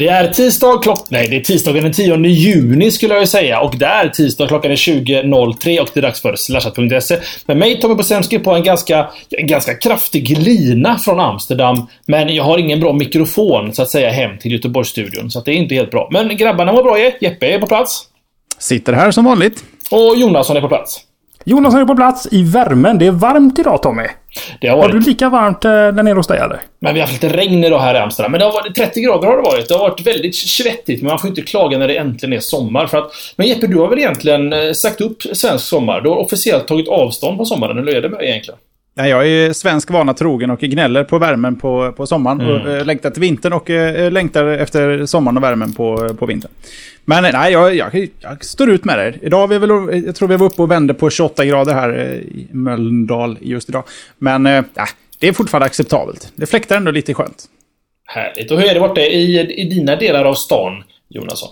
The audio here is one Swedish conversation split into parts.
Det är tisdag klockan... Nej, det är tisdagen den 10 juni skulle jag säga. Och det är tisdag klockan är 20.03 och det är dags för slashat.se. Med mig Tommy Bosemski på en ganska, en ganska kraftig lina från Amsterdam. Men jag har ingen bra mikrofon så att säga hem till Göteborgsstudion. Så att det är inte helt bra. Men grabbarna var bra Jeppe är på plats. Sitter här som vanligt. Och Jonasson är på plats. Jonas är på plats i värmen. Det är varmt idag Tommy. Det har Har varit... du lika varmt eh, där nere hos dig eller? Men vi har haft lite regn idag här i Amsterdam. Men det har varit 30 grader har det varit. Det har varit väldigt svettigt, men man får inte klaga när det äntligen är sommar. För att, men Jeppe, du har väl egentligen eh, sagt upp svensk sommar? Du har officiellt tagit avstånd från sommaren, eller hur är det med egentligen? Ja, jag är svensk vana trogen och gnäller på värmen på, på sommaren. Mm. Och, eh, längtar till vintern och längtar efter sommaren och värmen på, på vintern. Men eh, nej, jag, jag, jag står ut med det. Idag vi väl, jag tror vi var uppe och vände på 28 grader här eh, i Mölndal just idag. Men eh, det är fortfarande acceptabelt. Det fläktar ändå lite skönt. Härligt. Och hur är det borta i, i dina delar av stan, Jonasson?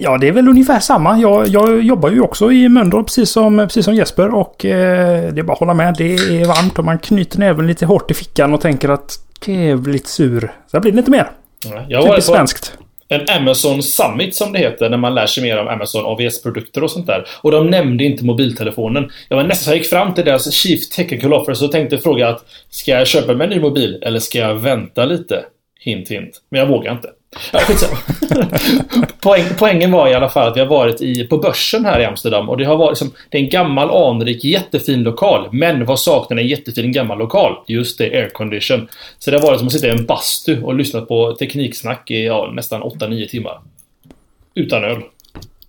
Ja, det är väl ungefär samma. Jag, jag jobbar ju också i Mölndal precis som, precis som Jesper och eh, det är bara att hålla med. Det är varmt och man knyter näven lite hårt i fickan och tänker att jävligt sur. Så blir det inte mer. Ja, Jag Typiskt på svenskt en Amazon Summit som det heter, när man lär sig mer om Amazon AVS-produkter och sånt där. Och de nämnde inte mobiltelefonen. Jag var nästan så jag gick fram till deras Chief Technical Officer och tänkte fråga att Ska jag köpa mig en ny mobil eller ska jag vänta lite? Hint hint. Men jag vågar inte. Ja. Poäng, poängen var i alla fall att vi har varit i, på börsen här i Amsterdam och det har varit som, det är en gammal anrik jättefin lokal. Men vad saknar en jättefin gammal lokal? Just det, aircondition. Så det har varit som att sitta i en bastu och lyssna på tekniksnack i ja, nästan 8-9 timmar. Utan öl.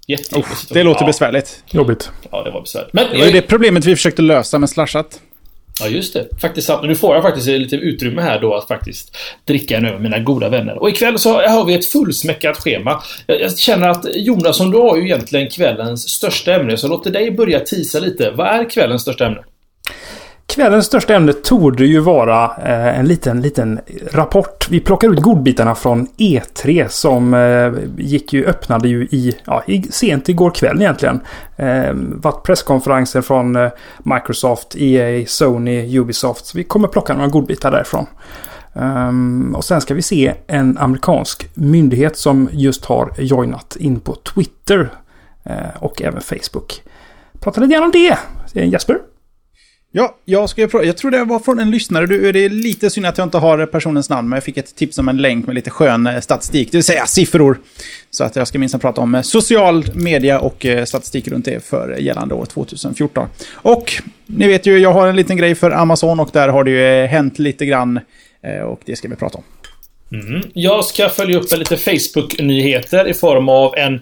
Jättejobbigt. Uff, det låter ja, besvärligt. Jobbigt. Ja, det var besvärligt. Men, Det var ju det problemet vi försökte lösa med slashat. Ja, just det. Faktiskt sant. Nu får jag faktiskt lite utrymme här då att faktiskt dricka en med mina goda vänner. Och ikväll så har vi ett fullsmäckat schema. Jag, jag känner att Jonasson, du har ju egentligen kvällens största ämne, så låt dig börja tisa lite. Vad är kvällens största ämne? Kvällens största ämne torde ju vara eh, en liten, liten rapport. Vi plockar ut godbitarna från E3 som eh, gick ju, öppnade ju i, ja, sent igår kväll egentligen. Eh, vart presskonferenser från eh, Microsoft, EA, Sony, Ubisoft. Så vi kommer plocka några godbitar därifrån. Ehm, och sen ska vi se en amerikansk myndighet som just har joinat in på Twitter eh, och även Facebook. Prata lite grann om det. Jesper? Ja, jag ska ju prata. Jag tror det var från en lyssnare. Du, det är lite synd att jag inte har personens namn, men jag fick ett tips om en länk med lite skön eh, statistik, det vill säga siffror. Så att jag ska minst prata om eh, social media och eh, statistik runt det för gällande år 2014. Och ni vet ju, jag har en liten grej för Amazon och där har det ju hänt lite grann. Och det ska vi prata om. Mm. Jag ska följa upp med lite Facebook-nyheter i form av en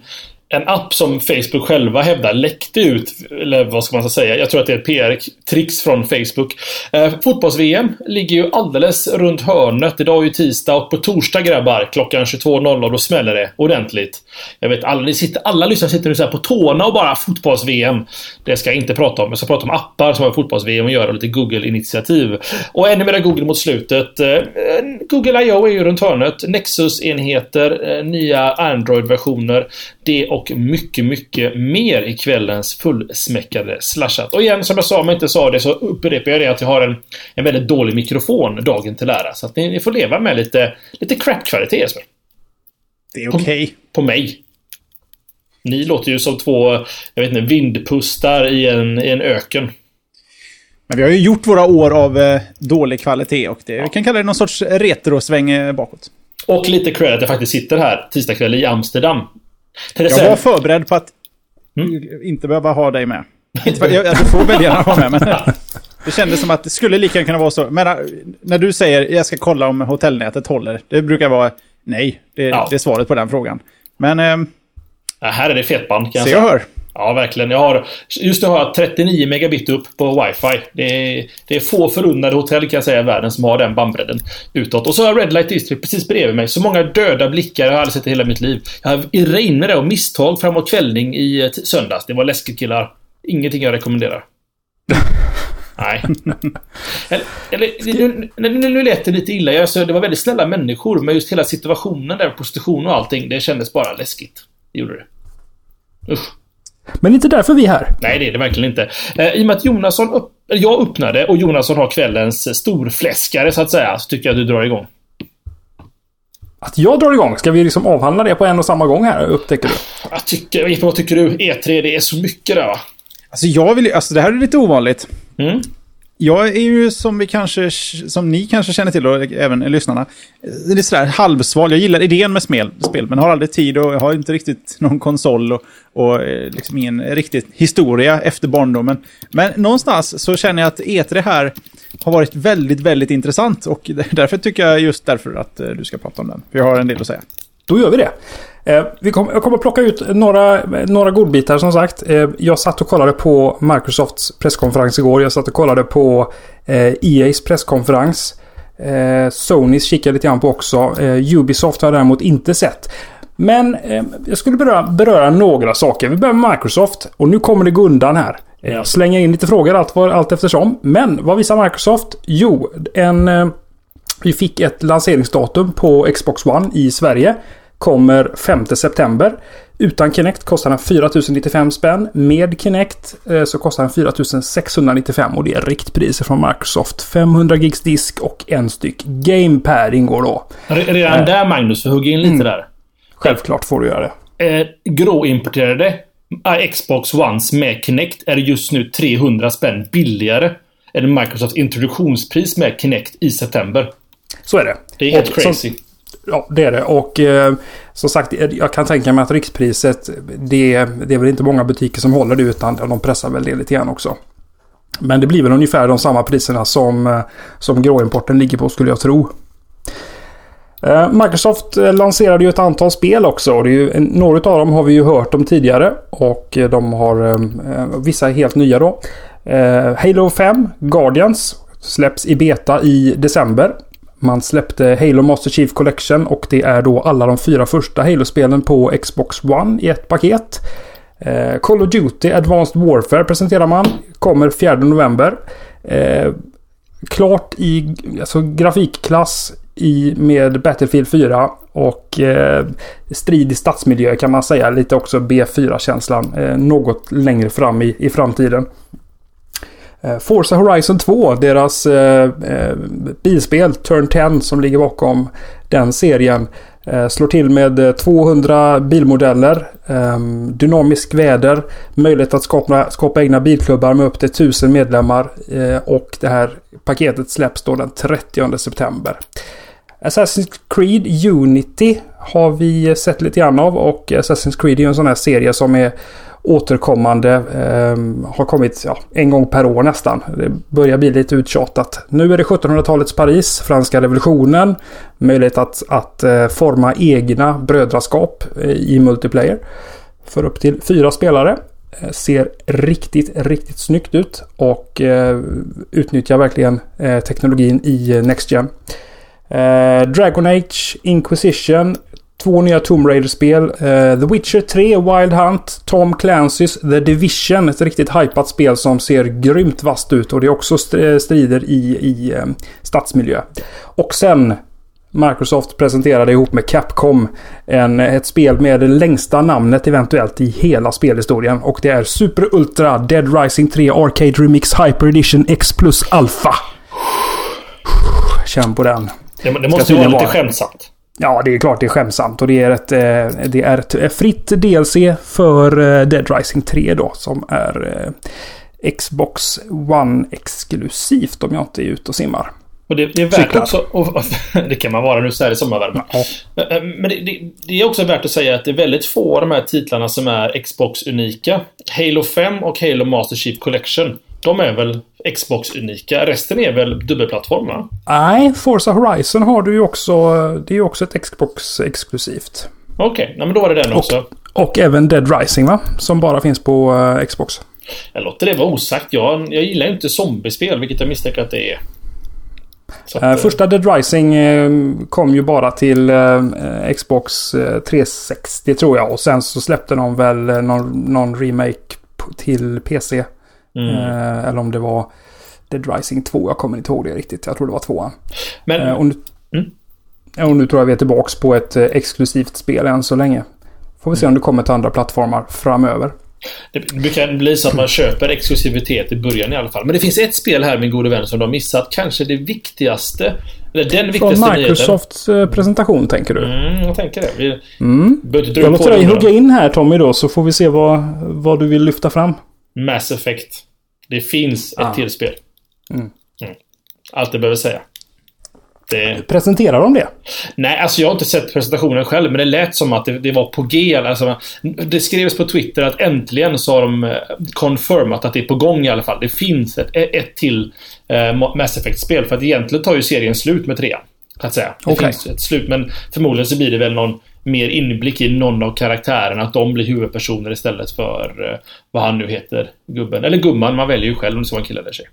en app som Facebook själva hävdar läckte ut, eller vad ska man säga? Jag tror att det är ett PR-trix från Facebook. Eh, Fotbolls-VM ligger ju alldeles runt hörnet. Idag är ju tisdag och på torsdag grabbar klockan 22.00 då smäller det ordentligt. Jag vet, alla, ni sitter, alla lyssnare sitter nu så här på tårna och bara fotbolls-VM. Det ska jag inte prata om. Jag ska prata om appar som har fotbolls-VM att göra och lite Google-initiativ. Och ännu mera Google mot slutet. Eh, Google I.O. är ju runt hörnet. Nexus-enheter, eh, nya Android-versioner. Det och mycket, mycket mer i kvällens fullsmäckade slashat. Och igen, som jag sa, om jag inte sa det så upprepar jag det att jag har en, en väldigt dålig mikrofon dagen till ära. Så att ni, ni får leva med lite, lite crap-kvalitet, Jesper. Det är okej. Okay. På, på mig. Ni låter ju som två, jag vet inte, vindpustar i en, i en öken. Men vi har ju gjort våra år av eh, dålig kvalitet och det, ja. vi kan kalla det någon sorts retrosväng eh, bakåt. Och lite cred att jag faktiskt sitter här tisdag kväll i Amsterdam. Jag var förberedd på att mm. inte behöva ha dig med. Jag, du får väljarna ha med, men det kändes som att det skulle lika kunna vara så. Men äh, när du säger jag ska kolla om hotellnätet håller, det brukar vara nej. Det, ja. det är svaret på den frågan. Men... Ja, här är det fetband kan jag säga. Se och hör. Ja, verkligen. Jag har, just nu har jag 39 megabit upp på wifi. Det är, det är få förunnade hotell kan jag säga i världen som har den bandbredden utåt. Och så har jag Red Light District precis bredvid mig. Så många döda blickar jag har aldrig sett i hela mitt liv. Jag har regnade och misstag framåt kvällning i eh, söndags. Det var läskigt killar. Ingenting jag rekommenderar. Nej. Eller, eller nu, nu, nu lät det lite illa. Jag, det var väldigt snälla människor, men just hela situationen där, prostitution och allting, det kändes bara läskigt. Det gjorde det. Usch. Men inte därför vi är här. Nej, det är det verkligen inte. Eh, I och med att Jonasson upp, jag öppnade och Jonasson har kvällens storfläskare så att säga, så tycker jag att du drar igång. Att jag drar igång? Ska vi liksom avhandla det på en och samma gång här, upptäcker du? Jag tycker, vad tycker du? E3, det är så mycket där va? Alltså jag vill alltså det här är lite ovanligt. Mm. Jag är ju som vi kanske, som ni kanske känner till och även lyssnarna, lite sådär halvsval. Jag gillar idén med spel, spel men har aldrig tid och har inte riktigt någon konsol och, och eh, liksom ingen riktig historia efter barndomen. Men någonstans så känner jag att E3 här har varit väldigt, väldigt intressant och därför tycker jag just därför att eh, du ska prata om den. För jag har en del att säga. Då gör vi det. Eh, vi kom, jag kommer plocka ut några, några godbitar som sagt. Eh, jag satt och kollade på Microsofts presskonferens igår. Jag satt och kollade på eh, EA's presskonferens. Sonys kikade lite grann på också. Ubisoft har jag däremot inte sett. Men jag skulle beröra, beröra, några saker. Vi börjar med Microsoft. Och nu kommer det gå undan här. Jag slänger in lite frågor allt, allt eftersom. Men vad visar Microsoft? Jo, en... Vi fick ett lanseringsdatum på Xbox One i Sverige kommer 5 september. Utan Kinect kostar den 4095 spänn. Med Kinect eh, så kostar den 4695 och det är riktpriser från Microsoft. 500 gigs disk och en styck GamePad ingår då. Redan eh. där Magnus, för hugga in lite mm. där. Självklart får du göra det. Eh, gråimporterade eh, Xbox Ones med Kinect är just nu 300 spänn billigare än Microsofts introduktionspris med Kinect i september. Så är det. Det är helt och crazy. Som, Ja, det är det. Och eh, som sagt, eh, jag kan tänka mig att rikspriset, det, det är väl inte många butiker som håller det utan de pressar väl det lite grann också. Men det blir väl ungefär de samma priserna som, eh, som gråimporten ligger på skulle jag tro. Eh, Microsoft lanserade ju ett antal spel också. Och det är ju, några av dem har vi ju hört om tidigare. Och de har vissa helt nya då. Halo 5, Guardians, släpps i beta i december. Man släppte Halo Master Chief Collection och det är då alla de fyra första Halo-spelen på Xbox One i ett paket. Eh, Call of Duty Advanced Warfare presenterar man. Kommer 4 november. Eh, klart i alltså, grafikklass i, med Battlefield 4 och eh, strid i stadsmiljö kan man säga. Lite också B4-känslan. Eh, något längre fram i, i framtiden. Eh, Forza Horizon 2, deras eh, eh, bilspel Turn 10 som ligger bakom den serien. Eh, slår till med eh, 200 bilmodeller, eh, dynamisk väder, möjlighet att skapa, skapa egna bilklubbar med upp till 1000 medlemmar eh, och det här paketet släpps då den 30 september. Assassin's Creed Unity har vi sett lite grann av och Assassin's Creed är ju en sån här serie som är återkommande. Eh, har kommit ja, en gång per år nästan. Det börjar bli lite uttjatat. Nu är det 1700-talets Paris, franska revolutionen. Möjlighet att, att eh, forma egna brödraskap eh, i multiplayer. För upp till fyra spelare. Eh, ser riktigt, riktigt snyggt ut. Och eh, utnyttjar verkligen eh, teknologin i eh, Next Gen. Eh, Dragon Age Inquisition Två nya Tomb Raider-spel. Uh, The Witcher 3, Wild Hunt, Tom Clancy's The Division. Ett riktigt hypat spel som ser grymt vasst ut och det är också strider i, i um, stadsmiljö. Och sen Microsoft presenterade ihop med Capcom en, ett spel med det längsta namnet eventuellt i hela spelhistorien. Och det är Super Ultra Dead Rising 3 Arcade Remix Hyper Edition X Plus Alpha. Känn på den. Det, det måste ju vara lite skämtsamt. Ja, det är klart det är skämsamt. Och det är ett, eh, det är ett fritt DLC för eh, Dead Rising 3 då. Som är eh, Xbox One exklusivt om jag inte är ute och simmar. Och det, det är värt Cyklar. också... Och, det kan man vara nu så här i sommarvärmen. Ja. Men det, det, det, är också värt att säga att det är väldigt få av de här titlarna som är Xbox-unika. Halo 5 och Halo Master Chief Collection de är väl Xbox-unika. Resten är väl dubbelplattform va? Nej, Forza Horizon har du ju också. Det är ju också ett Xbox-exklusivt. Okej, okay. men då var det den också. Och, även Dead Rising va? Som bara finns på uh, Xbox. Jag låter det vara osagt. Jag, jag gillar inte zombiespel, vilket jag misstänker att det är. Att, uh, första Dead Rising uh, kom ju bara till Xbox 360 tror jag. Och sen så släppte de väl någon, någon remake till PC. Mm. eller om det var Dead Rising 2. Jag kommer inte ihåg det riktigt. Jag tror det var tvåan. Men... och nu, mm. Och nu tror jag vi är tillbaka på ett exklusivt spel än så länge. Får vi se om det kommer till andra plattformar framöver. Det brukar bli så att man köper exklusivitet i början i alla fall. Men det finns ett spel här, min gode vän, som de har missat. Kanske det viktigaste. Eller den viktigaste Från Microsofts nyheten. Eh, presentation, tänker du? Mm, jag tänker det. Vi mm. Jag låter dig hugga in här, Tommy, då. Så får vi se vad, vad du vill lyfta fram. Mass Effect. Det finns ett ah. till spel. Mm. Mm. Allt jag behöver säga. Det... Presenterar de det? Nej, alltså jag har inte sett presentationen själv, men det lät som att det, det var på G. Alltså, det skrevs på Twitter att äntligen så har de eh, confirmat att det är på gång i alla fall. Det finns ett, ett till eh, Mass Effect-spel. För att egentligen tar ju serien slut med trean. Att säga. Det okay. finns ett slut, men förmodligen så blir det väl någon mer inblick i någon av karaktärerna. Att de blir huvudpersoner istället för eh, vad han nu heter, gubben. Eller gumman, man väljer ju själv om det ska vara en kille eller tjej.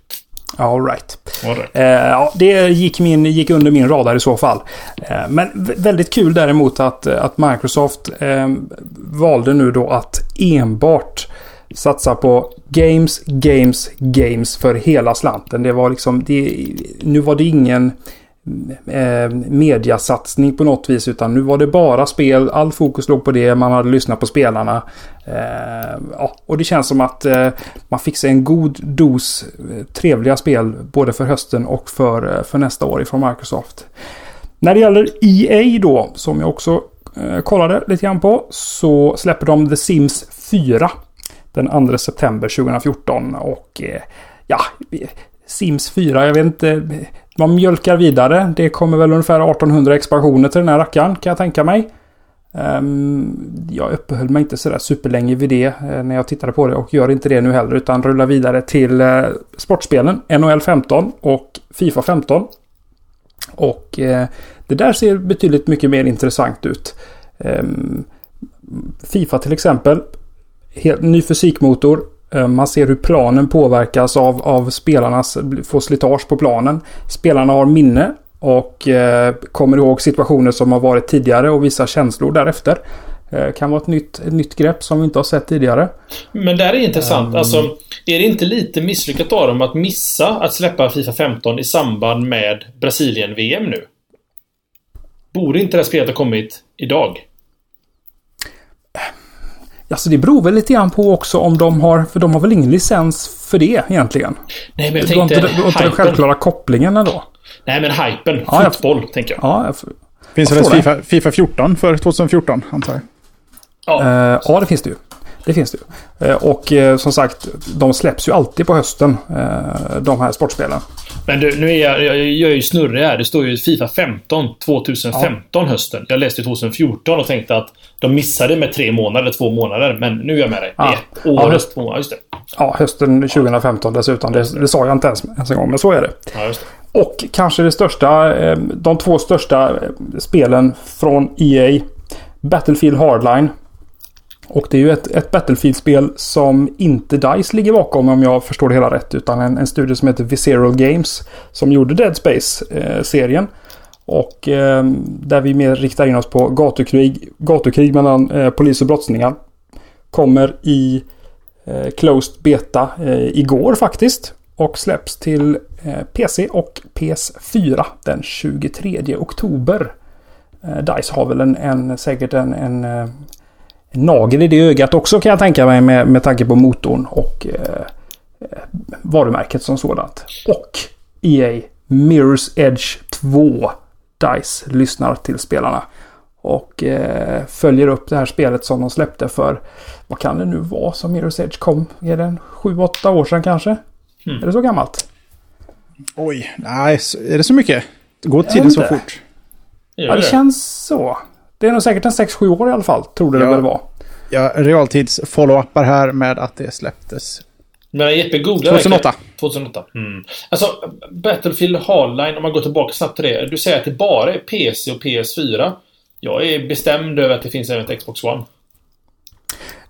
All right. All right. Eh, ja, det gick, min, gick under min radar i så fall. Eh, men väldigt kul däremot att, att Microsoft eh, valde nu då att enbart satsa på games, games, games för hela slanten. Det var liksom, det, nu var det ingen eh, mediasatsning på något vis. Utan nu var det bara spel. All fokus låg på det. Man hade lyssnat på spelarna. Eh, ja, och det känns som att eh, man fick sig en god dos eh, trevliga spel. Både för hösten och för, eh, för nästa år ifrån Microsoft. När det gäller EA då, som jag också eh, kollade lite grann på. Så släpper de The Sims 4. Den 2 september 2014. Och eh, ja, Sims 4, jag vet inte man mjölkar vidare. Det kommer väl ungefär 1800 expansioner till den här rackaren kan jag tänka mig. Ehm, jag uppehöll mig inte sådär superlänge vid det eh, när jag tittade på det och gör inte det nu heller utan rullar vidare till eh, sportspelen NHL 15 och Fifa 15. Och eh, det där ser betydligt mycket mer intressant ut. Ehm, Fifa till exempel. Helt ny fysikmotor. Eh, man ser hur planen påverkas av, av spelarnas, får slitage på planen. Spelarna har minne och eh, kommer ihåg situationer som har varit tidigare och visar känslor därefter. Eh, kan vara ett nytt, ett nytt grepp som vi inte har sett tidigare. Men det här är intressant. Um, alltså, är det inte lite misslyckat av dem att missa att släppa Fifa 15 i samband med Brasilien-VM nu? Borde inte det här spelet ha kommit idag? Alltså det beror väl lite grann på också om de har, för de har väl ingen licens för det egentligen? Nej men jag tänkte... Det var inte den självklara kopplingen ändå? Nej men hypen, ja, fotboll jag, tänker jag. Ja, jag, finns det ett FIFA, FIFA 14 för 2014 antar jag? Ja. Uh, ja, det finns det ju. Det finns det ju. Uh, och uh, som sagt, de släpps ju alltid på hösten, de här sportspelen. Men du, nu är jag, jag, jag är ju snurrig här. Det står ju Fifa 15 2015 ja. hösten. Jag läste 2014 och tänkte att de missade med tre månader, två månader. Men nu är jag med dig. Ja. Ett år, ja, höst, två, just det. Ja, hösten 2015 dessutom. Det, det sa jag inte ens, ens en gång, men så är det. Ja, det. Och kanske det största, eh, de två största eh, spelen från EA. Battlefield Hardline och det är ju ett, ett Battlefield-spel som inte DICE ligger bakom om jag förstår det hela rätt. Utan en, en studio som heter Visceral Games som gjorde Dead Space-serien. Eh, och eh, där vi mer riktar in oss på gatukrig, gatukrig mellan eh, polis och brottslingar. Kommer i eh, Closed Beta eh, igår faktiskt. Och släpps till eh, PC och PS4 den 23 oktober. Eh, DICE har väl en, en säkert en, en eh, nagel i det ögat också kan jag tänka mig med, med tanke på motorn och eh, varumärket som sådant. Och EA Mirror's Edge 2 DICE lyssnar till spelarna. Och eh, följer upp det här spelet som de släppte för, vad kan det nu vara som Mirror's Edge kom? Är det 7-8 år sedan kanske? Mm. Är det så gammalt? Oj, nej, är det så mycket? Går tiden så fort? Ja, det känns så. Det är nog säkert en 6-7 år i alla fall, tror det ja, det väl var. Ja, realtids follow-upar här med att det släpptes. Men Jeppe googlar 2008. 2008. Mm. Alltså, Battlefield Hardline, om man går tillbaka snabbt till det. Du säger att det bara är PC och PS4. Jag är bestämd över att det finns även ett Xbox One.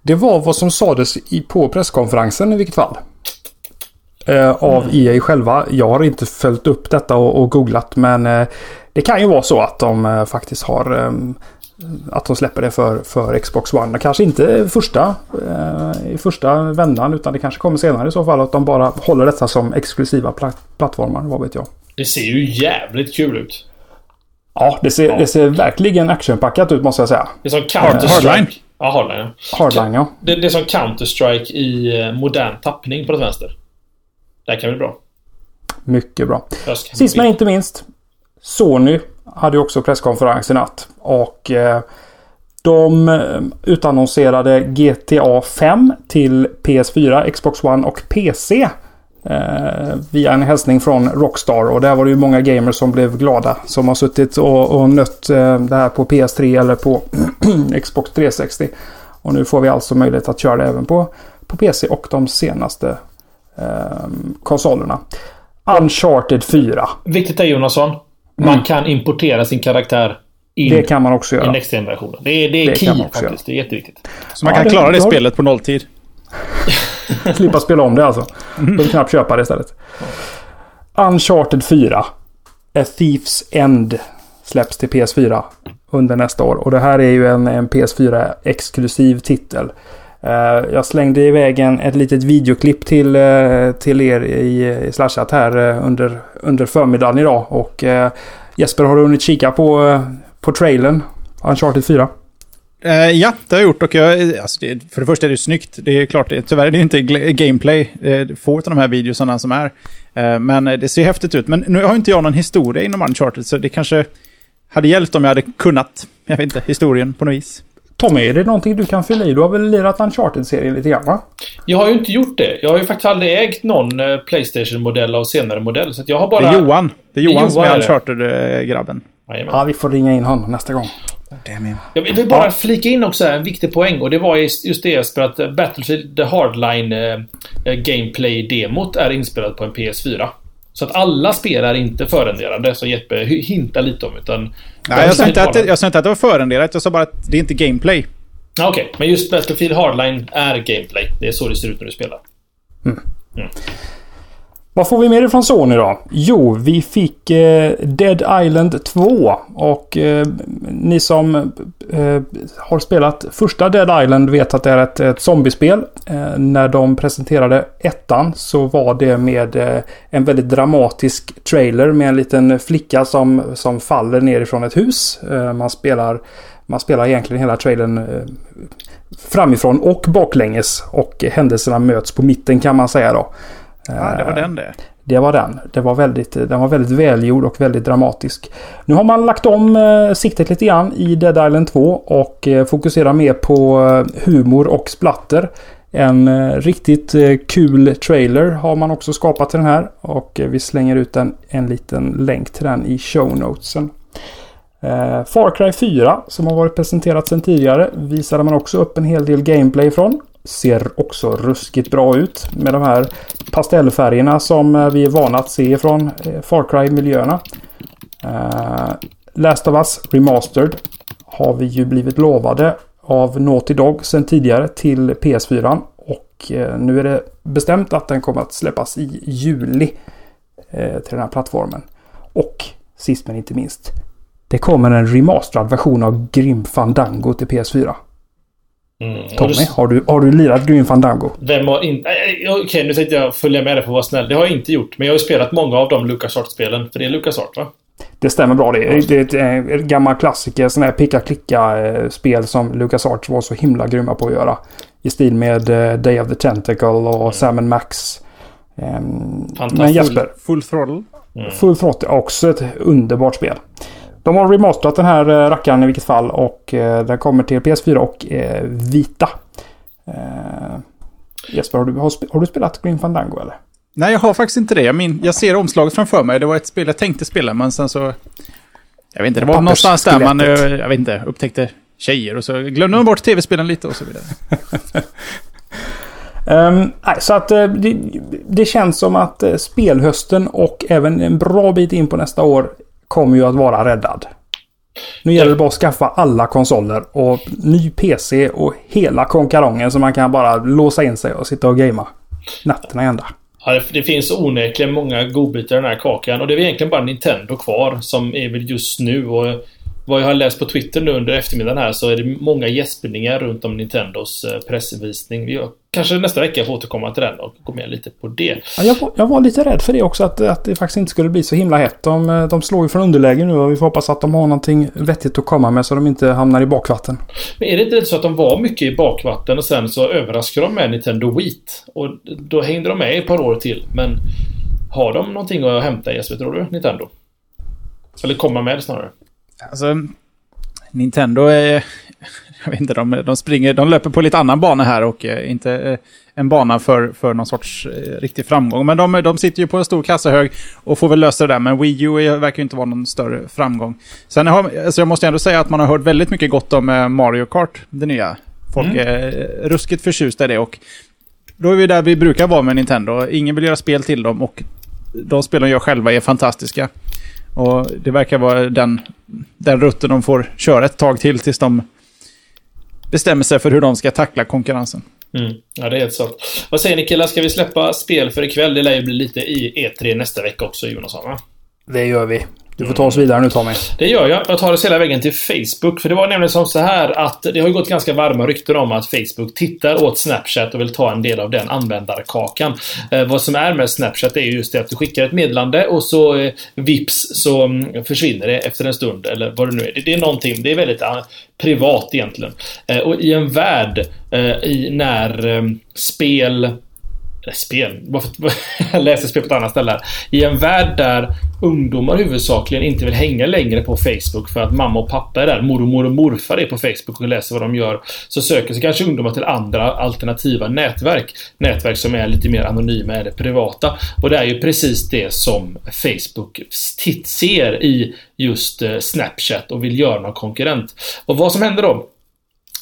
Det var vad som sades i, på presskonferensen i vilket fall. Eh, av Mm. EA själva. Jag har inte följt upp detta och, och googlat men eh, det kan ju vara så att de eh, faktiskt har ehm, att de släpper det för, för Xbox One. Kanske inte första, eh, i första vändan utan det kanske kommer senare i så fall. Att de bara håller detta som exklusiva pla- plattformar. Vad vet jag. Det ser ju jävligt kul ut. Ja, det ser, det ser verkligen actionpackat ut måste jag säga. Det är som Counter-Strike. Hardline. Ja, Hardline. ja. Hardline ja. Det, det är som Counter-Strike i eh, modern tappning på det vänster. Det här kan bli bra. Mycket bra. Sist men inte minst. Sony hade ju också presskonferens i natt. Och eh, de eh, utannonserade GTA 5 till PS4, Xbox One och PC. Eh, via en hälsning från Rockstar. Och där var det ju många gamers som blev glada. Som har suttit och, och nött eh, det här på PS3 eller på Xbox 360. Och nu får vi alltså möjlighet att köra det även på, på PC och de senaste eh, konsolerna. Uncharted 4. Viktigt är Jonasson. Man kan importera sin karaktär in Mm. Det kan man också i göra. nästa generation. Det är, det är Det key kan man också faktiskt. Det är jätteviktigt. Så man Ja, kan det- klara det har- spelet på nolltid. Slippa spela om det alltså. Behöver knappt köpa det istället. Uncharted 4. A Thief's End släpps till PS4 under nästa år. Och det här är ju en, en PS4-exklusiv titel. Eh, jag slängde iväg en, ett litet videoklipp till, eh, till er i, i Slashat här eh, under, under förmiddagen idag. Och Jesper, har du hunnit kika på, på trailern? Uncharted 4? Ja, det har jag gjort och jag, alltså det, för det första är det snyggt. Det är klart, det, tyvärr är det inte gameplay, få av de här videosarna som är. Men det ser häftigt ut. Men nu har inte jag någon historia inom Uncharted, så det kanske hade hjälpt om jag hade kunnat, jag vet inte, historien på något vis. Tommy, är det någonting du kan fylla i? Du har väl lirat Uncharted-serien lite grann va? Jag har ju inte gjort det. Jag har ju faktiskt aldrig ägt någon eh, Playstation-modell av senare modell. Så att jag har bara... Det är Johan. Det är Det är Johan som Johan, är. Uncharted-grabben. Ja, vi får ringa in honom nästa gång. Jag vill bara flika in också en viktig poäng och det var just det Jesper att Battlefield The Hardline eh, eh, Gameplay-demot är inspelat på en PS4. Så att alla spel är inte förrenderade som Jeppe hintar lite om utan... Nej, jag sa, inte att det, Hardline- jag sa inte att det var förrenderat, jag sa bara att det är inte gameplay. Okej, men just Battlefield Hardline är gameplay. Det är så det ser ut när du spelar. Vad får vi mer ifrån Sony då? Jo, vi fick eh, Dead Island 2. Och eh, ni som eh, har spelat första Dead Island vet att det är ett, ett zombiespel. Eh, när de presenterade ettan så var det med eh, en väldigt dramatisk trailer med en liten flicka som, som faller nerifrån ett hus. Eh, man spelar man spelar egentligen hela trailern eh, framifrån och baklänges. Och händelserna möts på mitten kan man säga då. Ja, det var den det. Det var den. Det var väldigt, den var väldigt välgjord och väldigt dramatisk. Nu har man lagt om eh, siktet lite grann i Dead Island 2 och eh, fokuserar mer på eh, humor och splatter. En eh, riktigt eh, kul trailer har man också skapat till den här och eh, vi slänger ut en, en liten länk till den i show notesen. Eh, Far Cry 4 som har varit presenterat sedan tidigare visade man också upp en hel del gameplay från. Ser också ruskigt bra ut med de här pastellfärgerna som eh, vi är vana att se från eh, Far Cry-miljöerna. Uh, Last of Us Remastered har vi ju blivit lovade av Naughty Dog sedan tidigare till PS4. Och uh, nu är det bestämt att den kommer att släppas i juli uh, till den här plattformen. Och sist men inte minst. Det kommer en remasterad version av Grim Fandango till PS4. Mm. Tommy, du- har du, har du lirat Grim Fandango? Vem har inte... eh, Okej, nu tänkte jag följa med dig för att vara snäll. Det har jag inte gjort. Men jag har ju spelat många av de LucasArts-spelen. För det är LucasArts, va? Det stämmer bra det. Det är ett, eh, ett gammal klassiker. Sån här picka-klicka-spel som LucasArts var så himla grymma på att göra. I stil med eh, Day of the Tentacle och Sam Max. Ehm. Men Jesper, Full throttle. Full Throttle är också ett underbart spel. De har remasterat den här eh, rackaren i vilket fall och eh, den kommer till PS4 och eh, Vita. Jesper, har du, har, du spelat Green Fandango eller? Nej, jag har faktiskt inte det. Jag, min, jag ser omslaget framför mig. Det var ett spel jag tänkte spela, men sen så... Jag vet inte, det var någonstans där man, jag vet inte, upptäckte tjejer och så glömde man bort tv-spelen lite och så vidare. Ehm, nej, så att det, det känns som att spelhösten och även en bra bit in på nästa år kommer ju att vara räddad. Nu gäller det bara att skaffa alla konsoler och ny PC och hela konkarongen så man kan bara låsa in sig och sitta och gamea natten ända. Ja, det, det finns onekligen många godbitar i den här kakan och det är egentligen bara Nintendo kvar som är väl just nu och vad jag har läst på Twitter nu under eftermiddagen här så är det många gäspningar runt om Nintendos eh, pressvisning. Vi kanske nästa vecka får återkomma till den och gå med lite på det. Ja, jag, var, jag var lite rädd för det också, att, att det faktiskt inte skulle bli så himla hett. De, eh, de slår ju från underläge nu och vi får hoppas att de har någonting vettigt att komma med så de inte hamnar i bakvatten. Men är det inte så att de var mycket i bakvatten och sen så överraskade de med Nintendo Wii? Och då hängde de med ett par år till. Men har de någonting att hämta Jesper, tror du? Nintendo? Eller komma med snarare? Alltså, Nintendo är... Jag vet inte, de, de, springer, de löper på lite annan bana här och eh, inte eh, en bana för, för någon sorts eh, riktig framgång. Men de, de sitter ju på en stor kassahög och får väl lösa det där. Men Wii U verkar ju inte vara någon större framgång. Sen har, alltså jag måste ändå säga att man har hört väldigt mycket gott om Mario Kart, det nya. Folk mm. är ruskigt förtjusta i det och då är vi där vi brukar vara med Nintendo. Ingen vill göra spel till dem och de spel de gör själva är fantastiska. Och det verkar vara den, den rutten de får köra ett tag till tills de bestämmer sig för hur de ska tackla konkurrensen. Mm. Ja, det är helt sant. Vad säger ni killar, ska vi släppa spel för ikväll? Det lär ju bli lite i E3 nästa vecka också, Jonasson va? Det gör vi. Du får ta oss vidare nu Tommy. Det gör jag. Jag tar oss hela vägen till Facebook. För det var nämligen som så här att det har ju gått ganska varma rykten om att Facebook tittar åt Snapchat och vill ta en del av den användarkakan. Eh, vad som är med Snapchat är just det att du skickar ett meddelande och så eh, vips så mm, försvinner det efter en stund eller vad det nu är. Det, det är någonting, det är väldigt uh, privat egentligen. Eh, och i en värld eh, i när eh, spel spel. Jag läste spel på ett annat ställe. I en värld där ungdomar huvudsakligen inte vill hänga längre på Facebook för att mamma och pappa är där. Mormor och morfar är på Facebook och läser vad de gör. Så söker sig kanske ungdomar till andra alternativa nätverk. Nätverk som är lite mer anonyma eller privata. Och det är ju precis det som Facebook ser i just eh, Snapchat och vill göra någon konkurrent. Och vad som händer då?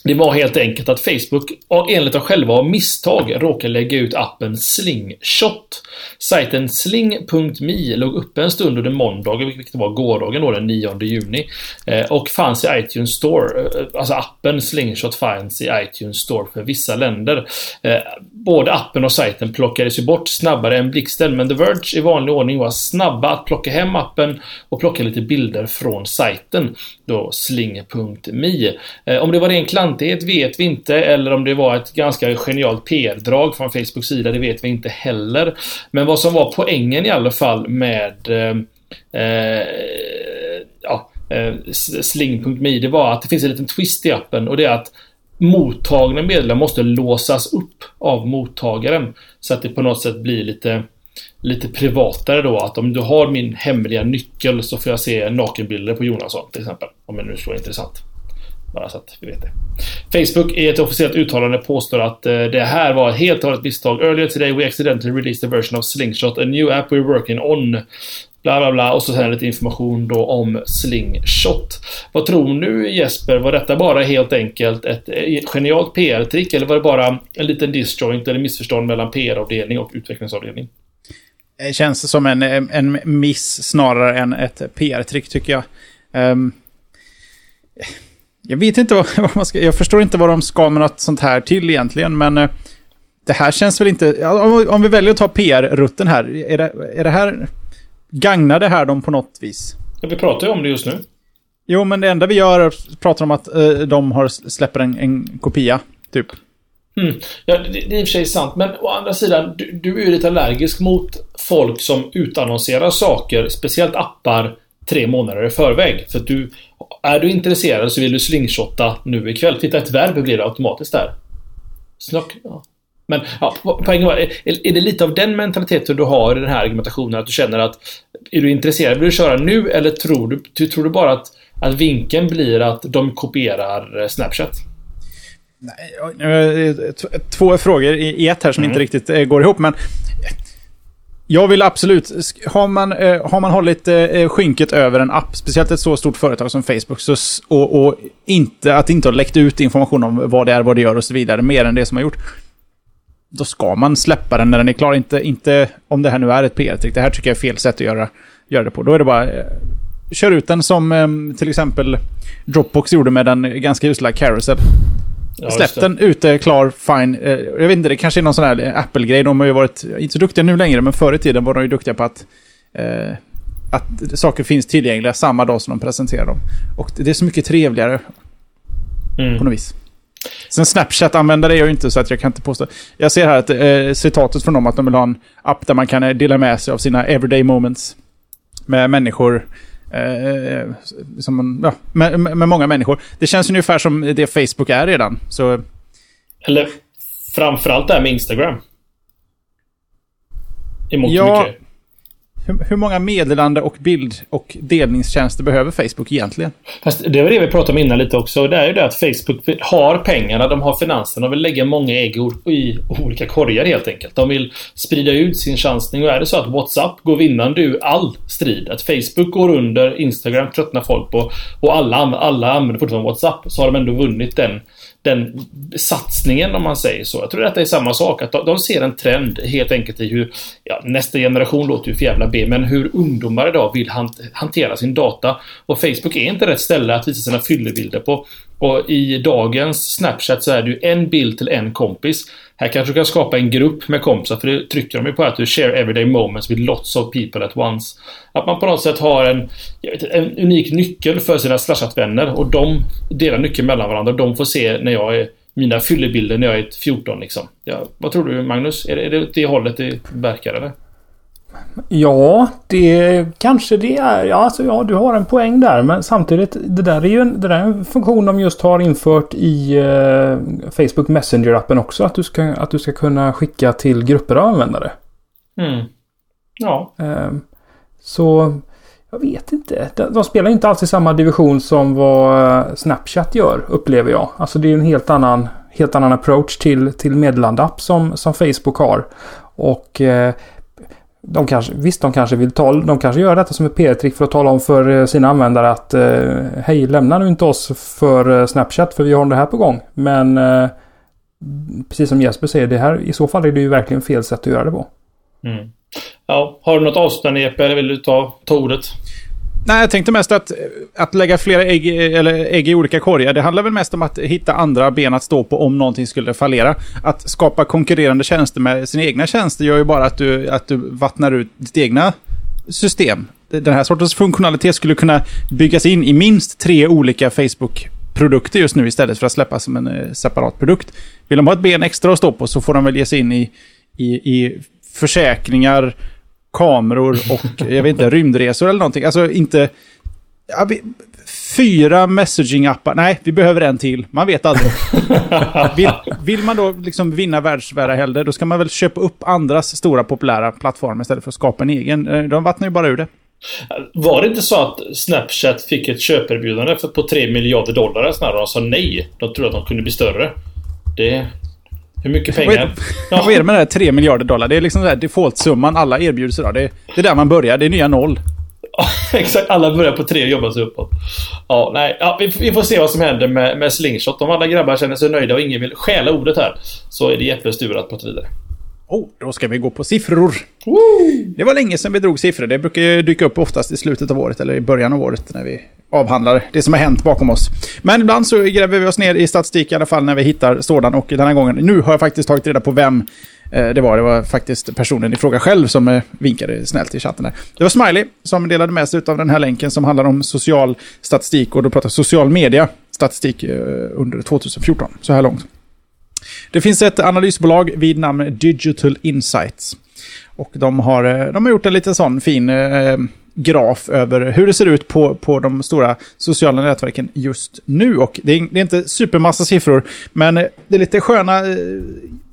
Det var helt enkelt att Facebook, enligt dem själva av misstag, råkade lägga ut appen Slingshot. Sajten sling.me låg uppe en stund under måndagen, vilket var gårdagen då, den 9 juni. Eh, och fanns i iTunes Store. Eh, alltså appen Slingshot fanns i iTunes Store för vissa länder. Eh, både appen och sajten plockades ju bort snabbare än blixten, men The Verge i vanlig ordning var snabba att plocka hem appen och plocka lite bilder från sajten. Då sling.me. Om det var ren klantighet vet vi inte, eller om det var ett ganska genialt PR-drag från Facebooks sida, det vet vi inte heller. Men vad som var poängen i alla fall med eh, eh ja, eh, Sling.me, det var att det finns en liten twist i appen och det är att mottagna meddelanden måste låsas upp av mottagaren. Så att det på något sätt blir lite lite privatare då. Att om du har min hemliga nyckel så får jag se nakenbilder på Jonasson till exempel. Om det nu så intressant. Bara så att vi vet det. Facebook i ett officiellt uttalande påstår att eh, det här var ett helt och hållet misstag. Earlier today we accidentally released a version of Slingshot, a new app we're working on. Bla bla bla och så sen lite information då om Slingshot. Vad tror du Jesper? Var detta bara helt enkelt ett eh, genialt PR-trick eller var det bara en liten disjoint eller missförstånd mellan PR-avdelning och utvecklingsavdelning? Eh, det känns som en, en miss snarare än ett PR-trick tycker jag. Um, jag vet inte vad, man ska... Jag förstår inte vad de ska med något sånt här till egentligen, men... Uh, det här känns väl inte... Om, om vi väljer att ta PR-rutten här, är det, är det här... Gagnar det här dem på något vis? Ja, vi pratar ju om det just nu. Jo, men det enda vi gör är att prata om att uh, de har släpper en, en kopia, typ. Mm. Ja, det, det är i och för sig sant, men å andra sidan, du, du är ju lite allergisk mot folk som utannonserar saker, speciellt appar, tre månader i förväg. För att du, är du intresserad så vill du slingshotta nu ikväll. Titta, ett verb blir det automatiskt där. Snock, ja. Men ja, poängen var, är, är det lite av den mentaliteten du har i den här argumentationen? Att du känner att är du intresserad, vill du köra nu eller tror du, du tror du bara att, att vinkeln blir att de kopierar eh, Snapchat? Nej, två frågor i ett här som mm. inte riktigt eh, går ihop. Men jag vill absolut, har man, eh, har man hållit eh, eh, skynket över en app, speciellt ett så stort företag som Facebook, så, och, och inte, att inte ha läckt ut information om vad det är, vad det gör och så vidare, mer än det som har gjort. Då ska man släppa den när den är klar. Inte, inte om det här nu är ett PR-trick. Det här tycker jag är fel sätt att göra, göra det på. Då är det bara eh, kör ut den som eh, till exempel Dropbox gjorde med den ganska usla Carousel. Ja, Släpp den ute, klar, fine. Eh, jag vet inte, det kanske är någon sån här Apple-grej. De har ju varit, inte så duktiga nu längre, men förr i tiden var de ju duktiga på att, eh, att saker finns tillgängliga samma dag som de presenterar dem. Och det är så mycket trevligare Mm. på något vis. Sen Snapchat-användare är jag ju inte så att jag kan inte påstå. Jag ser här att eh, citatet från dem att de vill ha en app där man kan eh, dela med sig av sina everyday moments med människor. Eh, som, ja, med, med med många människor. Det känns ungefär som det Facebook är redan. Så Eller framförallt det här med Instagram. I mångt och Ja. mycket hur, hur många meddelande och bild och delningstjänster behöver Facebook egentligen? Fast det var det vi pratade om innan lite också. Det är ju det att Facebook har pengarna, de har finanserna, de vill lägga många ägg i- olika korgar helt enkelt. De vill sprida ut sin chansning och är det så att WhatsApp går vinnande ur all strid, att Facebook går under, Instagram tröttnar folk på och alla, alla använder fortfarande WhatsApp, så har de ändå vunnit den den satsningen om man säger så. Jag tror att det är samma sak. Att de, de ser en trend helt enkelt i hur ja, nästa generation låter ju för jävla B, men hur ungdomar idag vill hantera sin data. Och Facebook är inte rätt ställe att visa sina fyllebilder på. Och i dagens Snapchat så är det ju en bild till en kompis. Här kanske du kan skapa en grupp med kompisar, för det trycker de ju på att du share everyday moments with lots of people at once. Att man på något sätt har en, jag vet, inte, en unik nyckel för sina slashat-vänner och de delar nyckeln mellan varandra de får se när jag är mina fyllebilder när jag är 14 liksom. Ja, vad tror du Magnus? Är det, är det åt det hållet det verkar eller? Ja, det kanske det är. Ja, alltså, ja, du har en poäng där. Men samtidigt, det där är ju en, det där är en funktion de just har infört i eh, Facebook Messenger-appen också. Att du, ska, att du ska kunna skicka till grupper av användare. Mm. Ja. Eh, så jag vet inte. De, de spelar inte alls i samma division som vad eh, Snapchat gör, upplever jag. Alltså det är en helt annan, helt annan approach till, till meddelandeapp som, som Facebook har. Och eh, de kanske, visst, de kanske vill ta, de kanske gör detta som ett PR-trick för att tala om för eh, sina användare att eh, hej, lämna nu inte oss för eh, Snapchat för vi har det här på gång. Men eh, precis som Jesper säger, det här, i så fall är det ju verkligen fel sätt att göra det på. Mm. Ja, har du något avslutande Jeppe eller vill du ta, ta ordet? Nej, jag tänkte mest att, att lägga flera ägg, eller ägg i olika korgar. Det handlar väl mest om att hitta andra ben att stå på om någonting skulle fallera. Att skapa konkurrerande tjänster med sina egna tjänster gör ju bara att du, att du vattnar ut ditt egna system. Den här sortens funktionalitet skulle kunna byggas in i minst tre olika Facebook-produkter just nu istället för att släppas som en eh, separat produkt. Vill de ha ett ben extra att stå på så får de väl ge sig in i, i, i försäkringar, kameror och jag vet inte, rymdresor eller någonting. Alltså inte... Ja, vi, fyra messaging-appar. Nej, vi behöver en till. Man vet aldrig. vill, vill man då liksom vinna världsvärdahelder, då ska man väl köpa upp andras stora populära plattformar istället för att skapa en egen. Eh, de vattnar ju bara ur det. Var det inte så att Snapchat fick ett köperbjudande för på 3 miljarder dollar när de sa nej? De trodde att de kunde bli större. Det... Hur mycket Vad är, pengar? vad är det med det här 3 miljarder dollar? Det är liksom den här default-summan alla erbjuds idag. Det, det är där man börjar. Det är nya noll. Exakt, alla börjar på tre och jobbar sig uppåt. Ja, nej. Ja, vi, vi får se vad som händer med, med Slingshot. Om alla grabbar känner sig nöjda och ingen vill stjäla ordet här så är det Jeppes tur att prata vidare. Oh, då ska vi gå på siffror. Det var länge sedan vi drog siffror. Det brukar dyka upp oftast i slutet av året eller i början av året när vi avhandlar det som har hänt bakom oss. Men ibland så gräver vi oss ner i statistik i alla fall när vi hittar sådan. Och den här gången, nu har jag faktiskt tagit reda på vem eh, det var. Det var faktiskt personen i fråga själv som eh, vinkade snällt i chatten. Där. Det var Smiley som delade med sig av den här länken som handlar om social statistik. Och då pratar social media statistik eh, under 2014, så här långt. Det finns ett analysbolag vid namn Digital Insights. Och de har, de har gjort en liten sån fin eh, graf över hur det ser ut på, på de stora sociala nätverken just nu. Och det är, det är inte supermassa siffror, men eh, det är lite sköna, eh,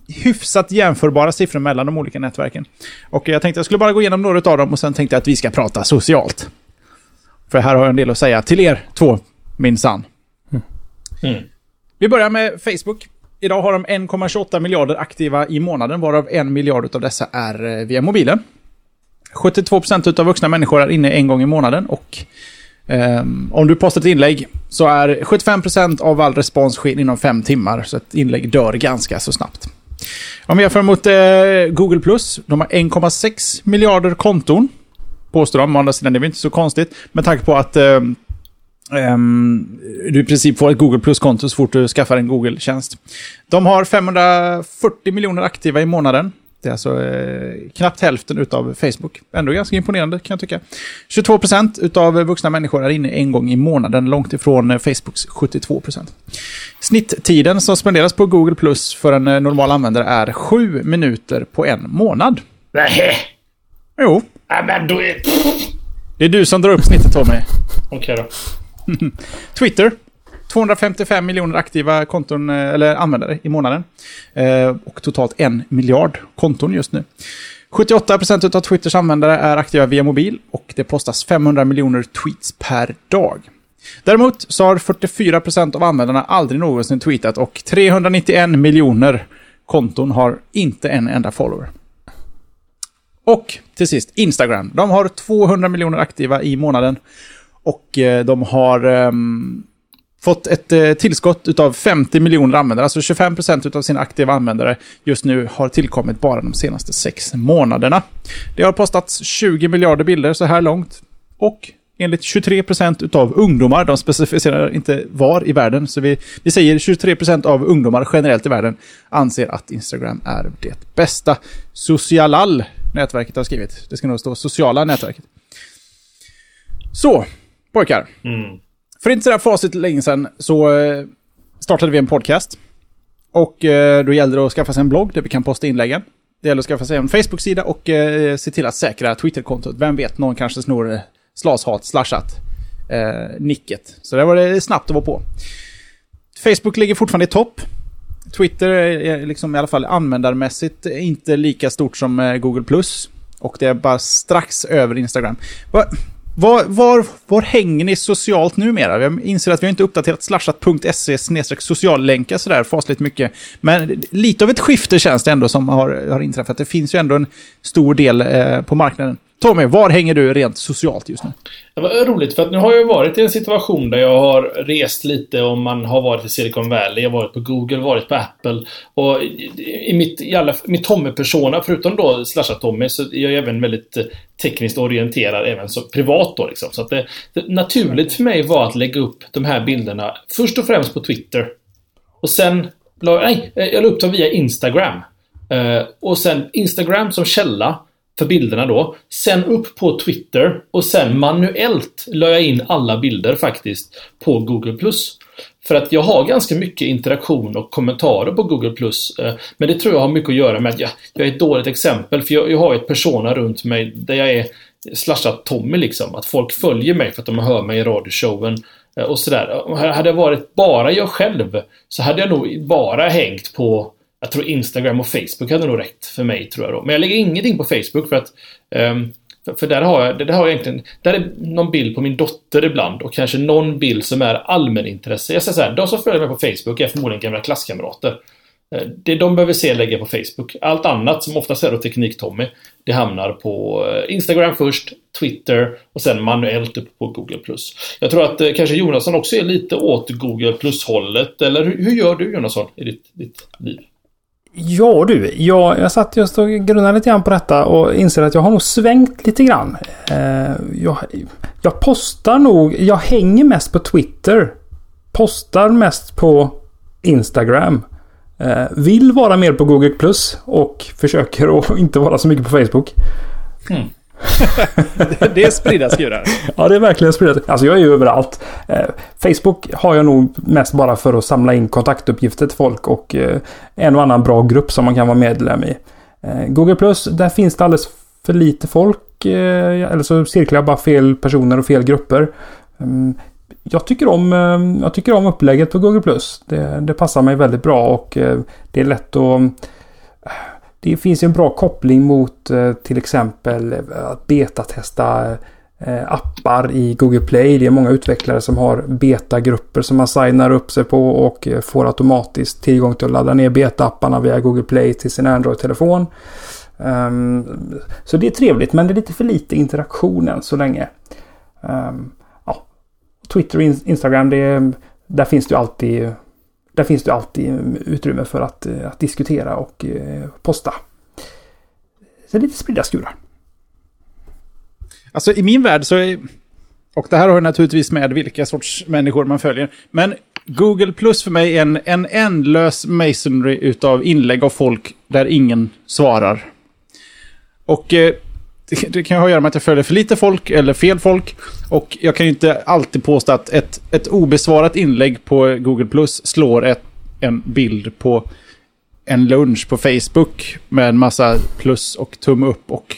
hyfsat jämförbara siffror mellan de olika nätverken. Och jag tänkte jag skulle bara gå igenom några av dem och sen tänkte jag att vi ska prata socialt. För här har jag en del att säga till er två, minsann. Mm. Vi börjar med Facebook. Idag har de 1,28 miljarder aktiva i månaden, varav en miljard av dessa är eh, via mobilen. 72% av vuxna människor är inne en gång i månaden och ehm, om du postar ett inlägg så är 75% av all respons sker inom fem timmar, så ett inlägg dör ganska så snabbt. Om vi jämför mot eh, Google+, de har 1,6 miljarder konton. Påstår de. Å andra sidan, det är väl inte så konstigt. Med tanke på att eh, Um, du i princip får ett Google Plus-konto så fort du skaffar en Google-tjänst. De har 540 miljoner aktiva i månaden. Det är alltså eh, knappt hälften utav Facebook. Ändå ganska imponerande kan jag tycka. 22 procent utav vuxna människor är inne en gång i månaden, långt ifrån eh, Facebooks 72 procent. Snitttiden som spenderas på Google Plus för en eh, normal användare är 7 minuter på en månad. Nej. Jo, Nej, men då är... det är du som drar upp snittet Tommy. Okej då. Twitter. 255 miljoner aktiva konton, eh, eller användare i månaden. Eh, och totalt en miljard konton just nu. 78% av Twitters användare är aktiva via mobil och det postas 500 miljoner tweets per dag. Däremot så har 44% av användarna aldrig någonsin tweetat och 391 miljoner konton har inte en enda follower. Och till sist, Instagram. De har 200 miljoner aktiva i månaden. Och eh, de har um, fått ett eh, tillskott av 50 miljoner användare. Alltså 25% av sina aktiva användare just nu har tillkommit bara de senaste sex månaderna. Det har postats 20 miljarder bilder så här långt. Och enligt 23% av ungdomar, de specificerar inte var i världen, så vi, vi säger 23% av ungdomar generellt i världen anser att Instagram är det bästa. Socialal, nätverket har skrivit. Det ska nog stå sociala nätverket. Så, pojkar. Mm. För inte sådär fasligt länge sedan så eh, startade vi en podcast. Och eh, då gällde det att skaffa sig en blogg där vi kan posta inläggen. Det gäller att skaffa sig en Facebook-sida och eh, se till att säkra Twitter-kontot. Vem vet, någon kanske snor eh, slashat, slashat, eh, nicket. Så där var det snabbt att vara på. Facebook ligger fortfarande i topp. Twitter är liksom i alla fall användarmässigt inte lika stort som Google+. Och det är bara strax över Instagram. Var, var, var hänger ni socialt numera? Jag inser att vi har inte uppdaterat slashat.se sociallänkar sådär fasligt mycket. Men lite av ett skifte känns det ändå som har, har inträffat. Det finns ju ändå en stor del eh, på marknaden. Tommy, var hänger du rent socialt just nu? Det var roligt för att nu har jag varit i en situation där jag har rest lite och man har varit i Silicon Valley, jag har varit på Google, varit på Apple. Och i mitt, i alla, mitt Tommy-persona, förutom då slasha Tommy, så är jag även väldigt eh, tekniskt orienterad, även så privat då liksom. Så att det, det naturligt för mig var att lägga upp de här bilderna först och främst på Twitter. Och sen, nej, eh, jag la upp dem via Instagram. Eh, och sen Instagram som källa för bilderna då. Sen upp på Twitter och sen manuellt la jag in alla bilder faktiskt på Google+. För att jag har ganska mycket interaktion och kommentarer på Google+. Eh, men det tror jag har mycket att göra med att jag, jag är ett dåligt exempel. För jag, jag har ett persona runt mig där jag är slashat Tommy liksom. Att folk följer mig för att de hör mig i radioshowen eh, och sådär. Hade jag varit bara jag själv så hade jag nog bara hängt på jag tror Instagram och Facebook hade nog räckt för mig, tror jag då. Men jag lägger ingenting på Facebook för att um, för, för där har jag, där har jag egentligen, där är någon bild på min dotter ibland och kanske någon bild som är allmänintresse. Jag säger så här, de som följer mig på Facebook är förmodligen gamla klasskamrater. Eh, det de behöver se lägger jag på Facebook. Allt annat, som oftast är då Teknik-Tommy, det hamnar på eh, Instagram först, Twitter och sen manuellt upp på Google+. Jag tror att eh, kanske Jonasson också är lite åt Google Plus-hållet, eller hur, hur gör du Jonasson i ditt, ditt liv? Ja du, jag, jag satt just och grunnade lite grann på detta och inser att jag har nog svängt lite grann. Eh, jag, jag postar nog, jag hänger mest på Twitter. Postar mest på Instagram. Eh, vill vara mer på Google Plus och försöker att inte vara så mycket på Facebook. Hmm. det är spridda skurar. Ja, det är verkligen spridda Alltså jag är ju överallt. Eh, Facebook har jag nog mest bara för att samla in kontaktuppgifter till folk och eh, en och annan bra grupp som man kan vara medlem i. Eh, Google Plus, där finns det alldeles för lite folk. Eh, eller så cirklar jag bara fel personer och fel grupper. Mm, jag tycker om, eh, jag tycker om upplägget på Google Plus. Det, det passar mig väldigt bra och eh, det är lätt att det finns ju en bra koppling mot eh, till exempel eh, att betatesta eh, appar i Google Play. Det är många utvecklare som har betagrupper som man signar upp sig på och får automatiskt tillgång till att ladda ner betaapparna via Google Play till sin Android-telefon. Ehm, så det är trevligt men det är lite för lite interaktion än så länge. Ehm, ja. Twitter och Instagram, det där finns det ju alltid där finns det alltid utrymme för att, eh, att diskutera och eh, posta. Så lite spridda skurar. Alltså i min värld så är... Och det här har naturligtvis med vilka sorts människor man följer. Men Google Plus för mig är en, en ändlös masonry utav inlägg av folk där ingen svarar. Och eh, det, kan ha att göra med att jag följer för lite folk eller fel folk. Och jag kan ju inte alltid påstå att ett, ett obesvarat inlägg på Google Plus slår ett, en bild på en lunch på Facebook med en massa plus och tumme upp och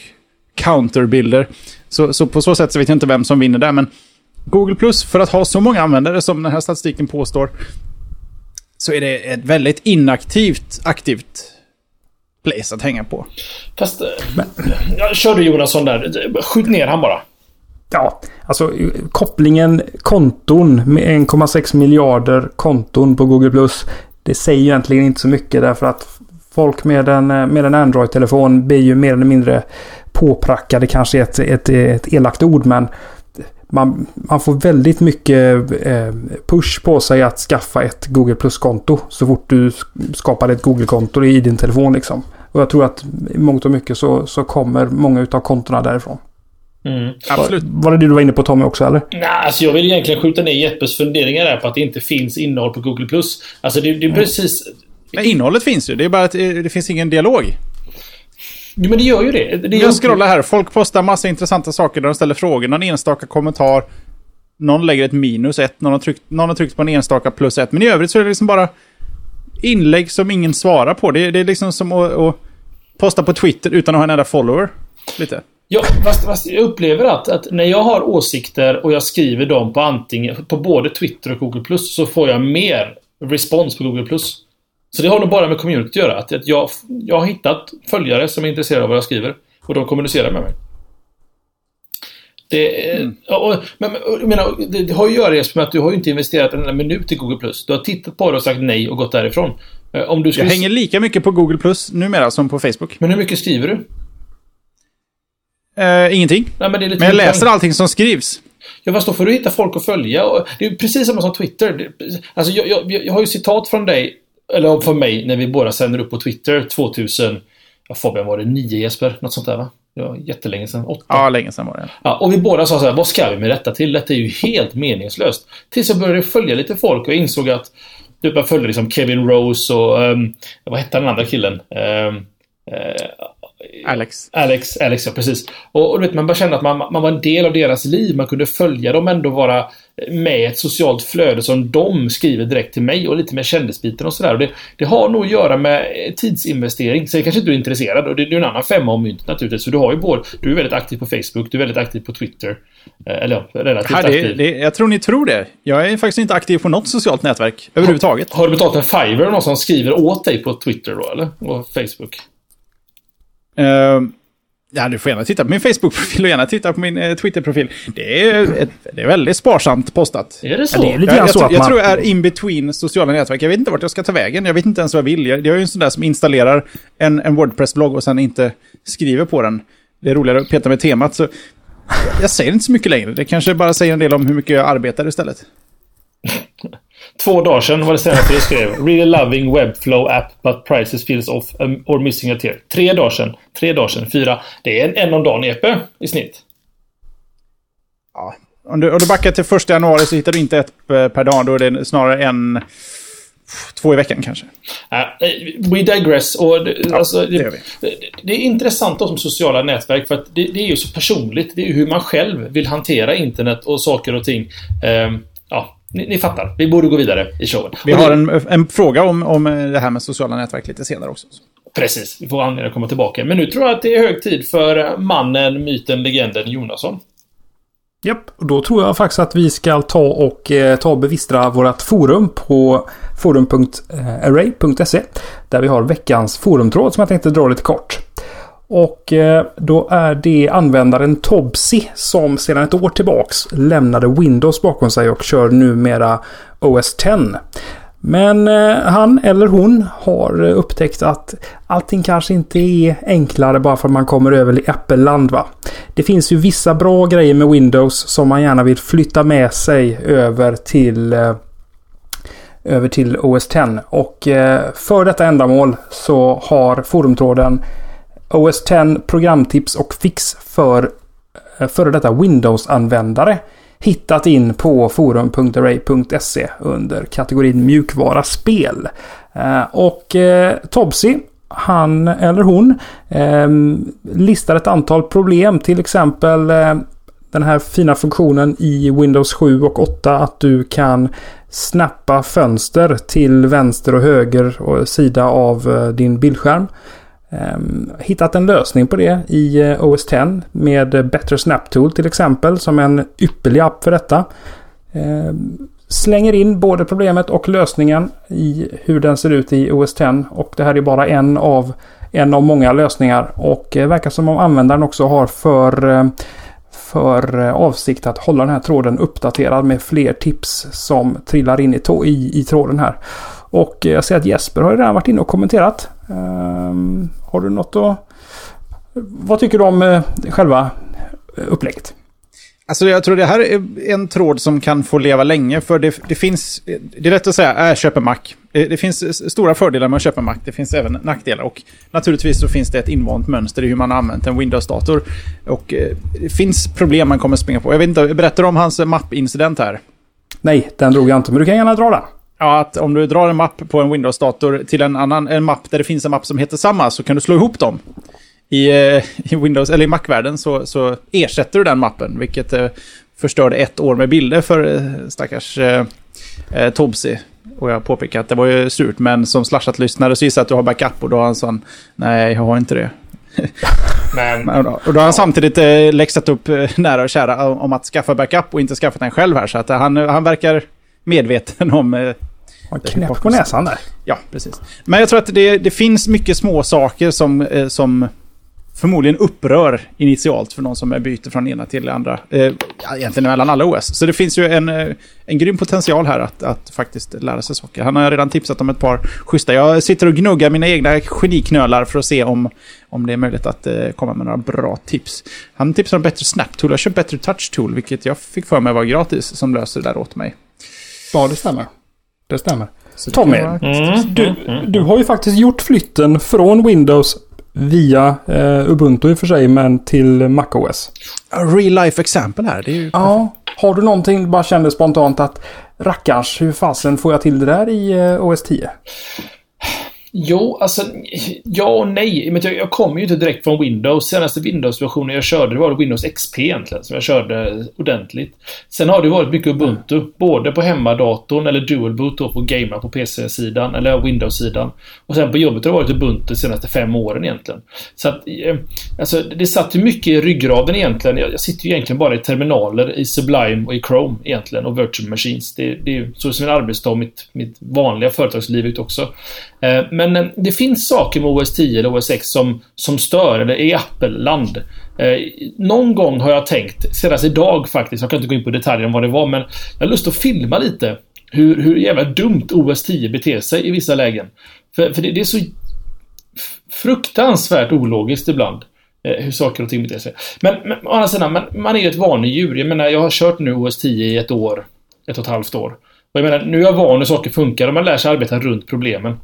counterbilder. Så, så på så sätt så vet jag inte vem som vinner där, men Google Plus, för att ha så många användare som den här statistiken påstår, så är det ett väldigt inaktivt, aktivt place att hänga på. Fast... Men... Ja, kör du Jonasson där. Skjut ner han bara. Ja, alltså kopplingen konton med 1,6 miljarder konton på Google Plus. Det säger egentligen inte så mycket därför att folk med en, med en Android-telefon blir ju mer eller mindre påprackade. Kanske ett, ett, ett elakt ord men man, man får väldigt mycket eh, push på sig att skaffa ett Google Plus-konto så fort du skapar ett Google-konto i din telefon. Liksom. Och jag tror att i mångt och mycket så, så kommer många av kontona därifrån. Mm. Absolut. Var, var det det du var inne på Tommy också eller? Nej, alltså jag vill egentligen skjuta ner Jeppes funderingar där på att det inte finns innehåll på Google+. Alltså det, det är mm. precis... Men innehållet finns ju. Det är bara att det finns ingen dialog. Jo, men det gör ju det. det jag scrollar här. Folk postar massa intressanta saker där de ställer frågor. Någon enstaka kommentar. Någon lägger ett minus ett. Någon har tryckt, någon har tryckt på en enstaka plus ett. Men i övrigt så är det liksom bara inlägg som ingen svarar på. Det, det är liksom som att, att, posta på Twitter utan att ha en enda follower. Lite. Ja, fast, fast jag upplever att, att, när jag har åsikter och jag skriver dem på antingen på både Twitter och Google Plus så får jag mer respons på Google Plus. Så det har nog bara med community att göra. Att jag, jag har hittat följare som är intresserade av vad jag skriver. Och de kommunicerar med mig. Det, mm. och, men, jag menar, det, det har ju att göra Jesper med att du har ju inte investerat en enda minut i Google+. Du har tittat på det och sagt nej och gått därifrån. Eh, om du skulle... Jag hänger lika mycket på Google Plus numera som på Facebook. Men hur mycket skriver du? Uh, ingenting. Nej, men, men, jag läser allting som skrivs. Ja, fast då får du hitta folk att följa. Det är precis samma som Twitter. Alltså, jag, jag, jag har ju citat från dig eller för mig, när vi båda sänder upp på Twitter 2000, ja Fabian var det 9 Jesper? Något sånt där va? Ja, jättelänge sedan. 8. Ja, länge sedan var det. Ja, och vi båda sa så här, vad ska vi med detta till? Detta är ju helt meningslöst. Tills jag började följa lite folk och insåg att typ jag följde liksom Kevin Rose och um, vad hette den andra killen? Um, uh, Alex. Alex, Alex ja precis. Och, och du vet, man bara kände att man, man var en del av deras liv. Man kunde följa dem ändå vara med i ett socialt flöde som de skriver direkt till mig och lite med kändisbiten och sådär. Det, det har nog att göra med tidsinvestering. Sen kanske inte du är intresserad och det, det är en annan femma om myntet naturligtvis. Så du har ju både, du är väldigt aktiv på Facebook, du är väldigt aktiv på Twitter. Eh, eller ja, relativt ja, det, aktiv. Det, jag tror ni tror det. Jag är faktiskt inte aktiv på något socialt nätverk överhuvudtaget. Har, har du betalt en Fiverr någon som skriver åt dig på Twitter då eller? Och Facebook? Uh, ja, du får gärna titta på min Facebook-profil och gärna titta på min uh, Twitter-profil. Det är, ett, det är väldigt sparsamt postat. Är det så? Ja, det är lite jag, jag, jag, jag tror jag är in between sociala nätverk. Jag vet inte vart jag ska ta vägen. Jag vet inte ens vad jag vill. Jag, jag är ju en sån där som installerar en, en Wordpress-blogg och sen inte skriver på den. Det är roligare att peta med temat. Så jag säger inte så mycket längre. Det kanske bara säger en del om hur mycket jag arbetar istället. Två dagar sedan var det senaste du skrev. Really loving webflow app but prices feels off um, or missing a tier. Tre dagar sedan. Tre dagar sedan. Fyra. Det är en, en om dagen EP i snitt. Ja. Om du, om du backar till första januari så hittar du inte ett per dag. Då är det snarare en... Två i veckan kanske. Uh, we digress. Och det, ja, alltså, det, det, det, är intressant som sociala nätverk för att det, är ju så personligt. Det är ju hur man själv vill hantera internet och saker och ting. Ja, ni, ni, fattar. Vi borde gå vidare i showen. Vi har en, en fråga om, om det här med sociala nätverk lite senare också. Precis. Vi får anledning att komma tillbaka. Men nu tror jag att det är hög tid för mannen, myten, legenden Jonasson. Japp, och då tror jag faktiskt att vi ska ta och eh, ta och bevistra vårt forum på forum.array.se. Där vi har veckans forumtråd som jag tänkte dra lite kort. Och eh, då är det användaren Tobsi som sedan ett år tillbaks lämnade Windows bakom sig och kör numera OS 10. Men eh, han eller hon har upptäckt att allting kanske inte är enklare bara för att man kommer över i Apple-land. Va? Det finns ju vissa bra grejer med Windows som man gärna vill flytta med sig över till eh, över till OS 10. Och för detta ändamål så har forumtråden OS 10 programtips och fix för eh, före detta Windows-användare hittat in på forum.array.se under kategorin mjukvara spel. Eh, och eh, Tobsi, han eller hon, eh, listar ett antal problem. Till exempel eh, den här fina funktionen i Windows 7 och 8 att du kan snappa fönster till vänster och höger och sida av din bildskärm. Ehm, hittat en lösning på det i eh, OS 10 med Better Snap Tool till exempel som en ypperlig app för detta. Ehm, slänger in både problemet och lösningen i hur den ser ut i OS 10 och det här är bara en av, en av många lösningar och eh, verkar som om användaren också har för eh, för eh, avsikt att hålla den här tråden uppdaterad med fler tips som trillar in i, i, i tråden här. Och jag ser att Jesper har redan varit inne och kommenterat. Um, har du något att... Vad tycker du om uh, själva upplägget? Alltså jag tror det här är en tråd som kan få leva länge för det, det finns, det är lätt att säga, äh, köp en Mac. Det, det, finns stora fördelar med att köpa Mac, det finns även nackdelar och naturligtvis så finns det ett invant mönster i hur man har använt en Windows-dator. Och eh, det finns problem man kommer springa på. Jag vet inte, berättar du om hans mapp-incident här? Nej, den drog jag inte, men du kan gärna dra den. Ja, att om du drar en mapp på en Windows-dator till en annan en mapp där det finns en mapp som heter samma så kan du slå ihop dem. I, eh, i Windows, eller i Mac-världen så, så ersätter du den mappen, vilket eh, förstörde ett år med bilder för eh, stackars eh, eh, Tobsi. Och jag påpekar att det var ju surt, men som slashat-lyssnare så gissar att du har backup och då har han sån, nej jag har inte det. Men... och då har han samtidigt eh, läxat upp eh, nära och kära om att skaffa backup och inte skaffat den själv här. Så att han, han verkar medveten om... Eh, knäpp på näsan där. Ja, precis. Men jag tror att det, det finns mycket små saker som, eh, som förmodligen upprör initialt för någon som är byter från ena till andra. Eh, egentligen mellan alla OS. Så det finns ju en, eh, en grym potential här att, att faktiskt lära sig saker. Han har redan tipsat om ett par schyssta. Jag sitter och gnuggar mina egna geniknölar för att se om, om det är möjligt att eh, komma med några bra tips. Han tipsar om bättre Snap Tool. Jag köpt bättre Touch Tool, vilket jag fick för mig var gratis, som löser det där åt mig. Ja, det stämmer. Det stämmer. Så Tommy, mm. du, mm. du har ju faktiskt gjort flytten från Windows via eh, Ubuntu i och för sig, men till MacOS. A real life example här. Det är ju ja. Har du någonting, bara kände spontant att rackarns, hur fasen får jag till det där i eh, OS 10? Jo, alltså ja och nej. Men jag, jag kommer ju inte direkt från Windows. Senaste Windows-versionen jag körde det var Windows XP egentligen, som jag körde ordentligt. Sen har det varit mycket Ubuntu, mm. både på hemmadatorn eller dual boot då på gamea på PC-sidan eller Windows-sidan. Och sen på jobbet har det varit Ubuntu de senaste fem åren egentligen. Så att, eh, alltså det satt ju mycket i ryggraden egentligen. Jag, jag sitter ju egentligen bara i terminaler i Sublime och i Chrome egentligen och Virtual Machines. Det, det är ju så som en arbetsdag mitt, mitt vanliga företagsliv ut också. Eh, men men eh, det finns saker med OS 10 eller OS 6 som, som stör, eller i Apple-land. Eh, någon gång har jag tänkt, senast idag faktiskt, jag kan inte gå in på detaljer om vad det var, men jag har lust att filma lite hur, hur jävla dumt OS 10 beter sig i vissa lägen. För, för det, det är så fruktansvärt ologiskt ibland eh, hur saker och ting beter sig. Men, men å andra sidan, man, man är ju ett vanedjur. Jag menar, jag har kört nu OS 10 i ett år, ett och ett halvt år. Och jag menar, nu är jag van hur saker funkar och man lär sig arbeta runt problemen.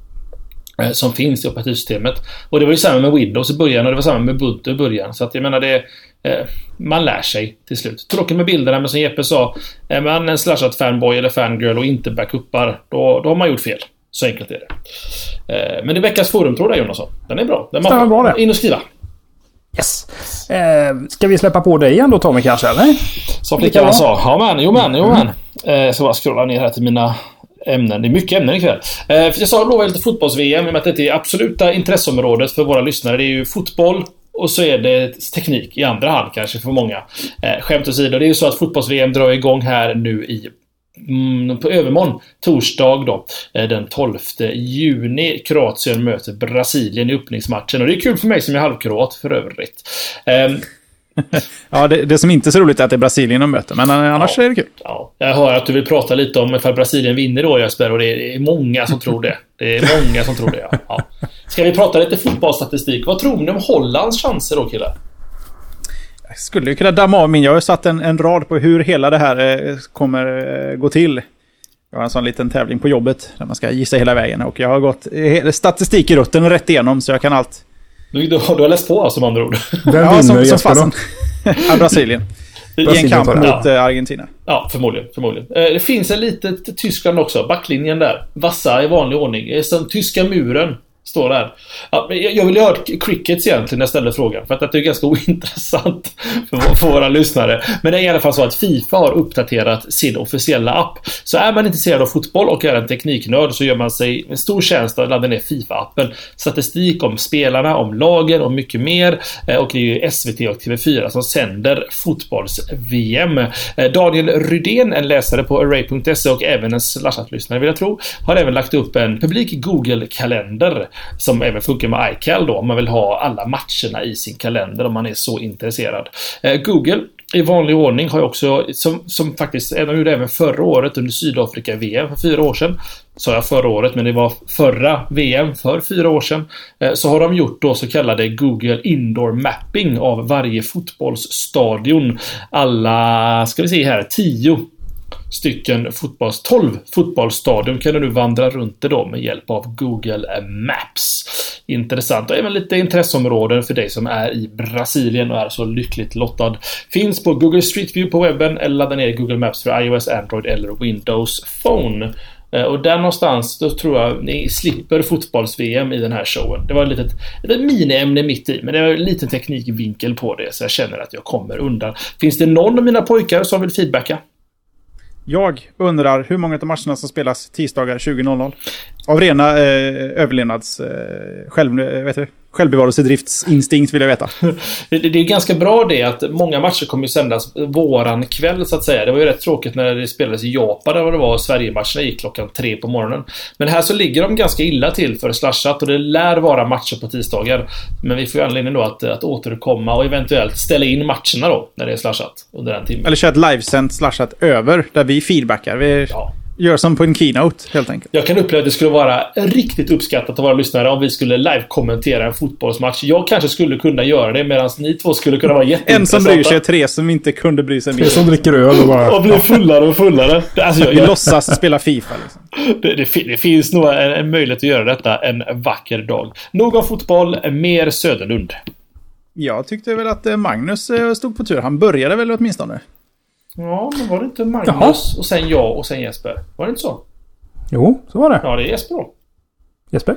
Eh, som finns i operativsystemet. Och det var ju samma med Windows i början och det var samma med Ubuntu i början. Så att jag menar det... Eh, man lär sig till slut. Tråkigt med bilderna men som Jeppe sa, är man en slashat fanboy eller fangirl och inte backuppar, då, då har man gjort fel. Så enkelt är det. Eh, men det veckans forumtråd där Jonasson. Den är bra. Den Stämmer bra det. In och skriva. Yes. Eh, ska vi släppa på dig igen då Tommy kanske eller? Som flickan sa. Ja men, jo men, jo men. Mm. Eh, så bara scrolla ner här till mina ämnen. Det är mycket ämnen ikväll. Eh, för jag sa lovade lite fotbolls-VM i och med att det är absoluta intresseområdet för våra lyssnare. Det är ju fotboll och så är det teknik i andra hand kanske för många. Eh, skämt åsido. Det är ju så att fotbolls-VM drar igång här nu i mm, på övermorgon, torsdag då, eh, den 12 juni. Kroatien möter Brasilien i öppningsmatchen och det är kul för mig som är halvkroat för övrigt. Eh, ja, det, det, som inte är så roligt är att det är Brasilien de möter, men annars ja, är det kul. Ja. Jag hör att du vill prata lite om ifall Brasilien vinner då Jesper och det är många som tror det. Det är många som tror det, ja. ja. Ska vi prata lite fotbollsstatistik? Vad tror ni om Hollands chanser då killar? Jag skulle ju kunna damma av min. Jag har satt en, en rad på hur hela det här eh, kommer eh, gå till. Jag har en sån liten tävling på jobbet där man ska gissa hela vägen. Och jag har gått eh, statistik i rutten rätt igenom så jag kan allt. Du, du, du har läst på alltså med andra ord? Vem ja, vinner som, som Jesper ja, Brasilien. I en kamp mot ja. Argentina. Ja, förmodligen. förmodligen. Det finns en litet Tyskland också. Backlinjen där. Vassa i vanlig ordning. Som tyska muren. Står där. Ja, jag vill ju ha crickets egentligen när jag ställer frågan. För att det är ganska ointressant för, för våra lyssnare. Men det är i alla fall så att Fifa har uppdaterat sin officiella app. Så är man intresserad av fotboll och är en tekniknörd så gör man sig en stor tjänst att ladda ner Fifa-appen. Statistik om spelarna, om lagen och mycket mer. Eh, och det är ju SVT och TV4 som sänder fotbolls-VM. Eh, Daniel Rydén, en läsare på array.se och även en slashat-lyssnare vill jag tro, har även lagt upp en publik Google-kalender som även funkar med iCal då om man vill ha alla matcherna i sin kalender om man är så intresserad. Eh, Google i vanlig ordning har jag också, som, som faktiskt, de gjorde även förra året under Sydafrika-VM för fyra år sedan. Sa jag förra året, men det var förra VM för fyra år sedan. Eh, så har de gjort då så kallade Google Indoor Mapping av varje fotbollsstadion. Alla, ska vi se här, tio stycken fotbolls, 12 fotbollsstadion kan du nu vandra runt det då med hjälp av Google Maps. Intressant och även lite intresseområden för dig som är i Brasilien och är så lyckligt lottad. Finns på Google Street View på webben eller ladda ner Google Maps för iOS, Android eller Windows Phone. Eh, och där någonstans, då tror jag ni slipper fotbolls-VM i den här showen. Det var ett litet, ett miniämne mitt i, men det var en liten teknikvinkel på det, så jag känner att jag kommer undan. Finns det någon av mina pojkar som vill feedbacka? Jag undrar hur många av matcherna som spelas tisdagar 20.00. Av rena eh, överlevnads... Eh, själv, eh, vet du, självbevarelsedriftsinstinkt vill jag veta. det, det, är ganska bra det att många matcher kommer ju sändas våran kväll så att säga. Det var ju rätt tråkigt när det spelades i Japan där det var Sverige-matcherna gick klockan tre på morgonen. Men här så ligger de ganska illa till för slashat och det lär vara matcher på tisdagar. Men vi får ju anledning då att, att återkomma och eventuellt ställa in matcherna då när det är slashat under den timmen. Eller köra ett livesänt slashat över där vi feedbackar. Vi... Ja gör som på en keynote helt enkelt. Jag kan uppleva att det skulle vara riktigt uppskattat av våra lyssnare om vi skulle live-kommentera en fotbollsmatch. Jag kanske skulle kunna göra det medan ni två skulle kunna vara jätteintressanta. En som bryr sig tre som inte kunde bry sig mer. Tre som dricker öl och bara... och blir fullare och fullare. Alltså, jag, vi låtsas spela Fifa liksom. Det, det, det, finns nog en, en möjlighet att göra detta en vacker dag. Någon fotboll, mer Söderlund. Jag tyckte väl att eh, Magnus eh, stod på tur. Han började väl åtminstone. Ja, men var det inte Magnus Jaha. och sen jag och sen Jesper? Var det inte så? Jo, så var det. Ja, det är Jesper då. Jesper?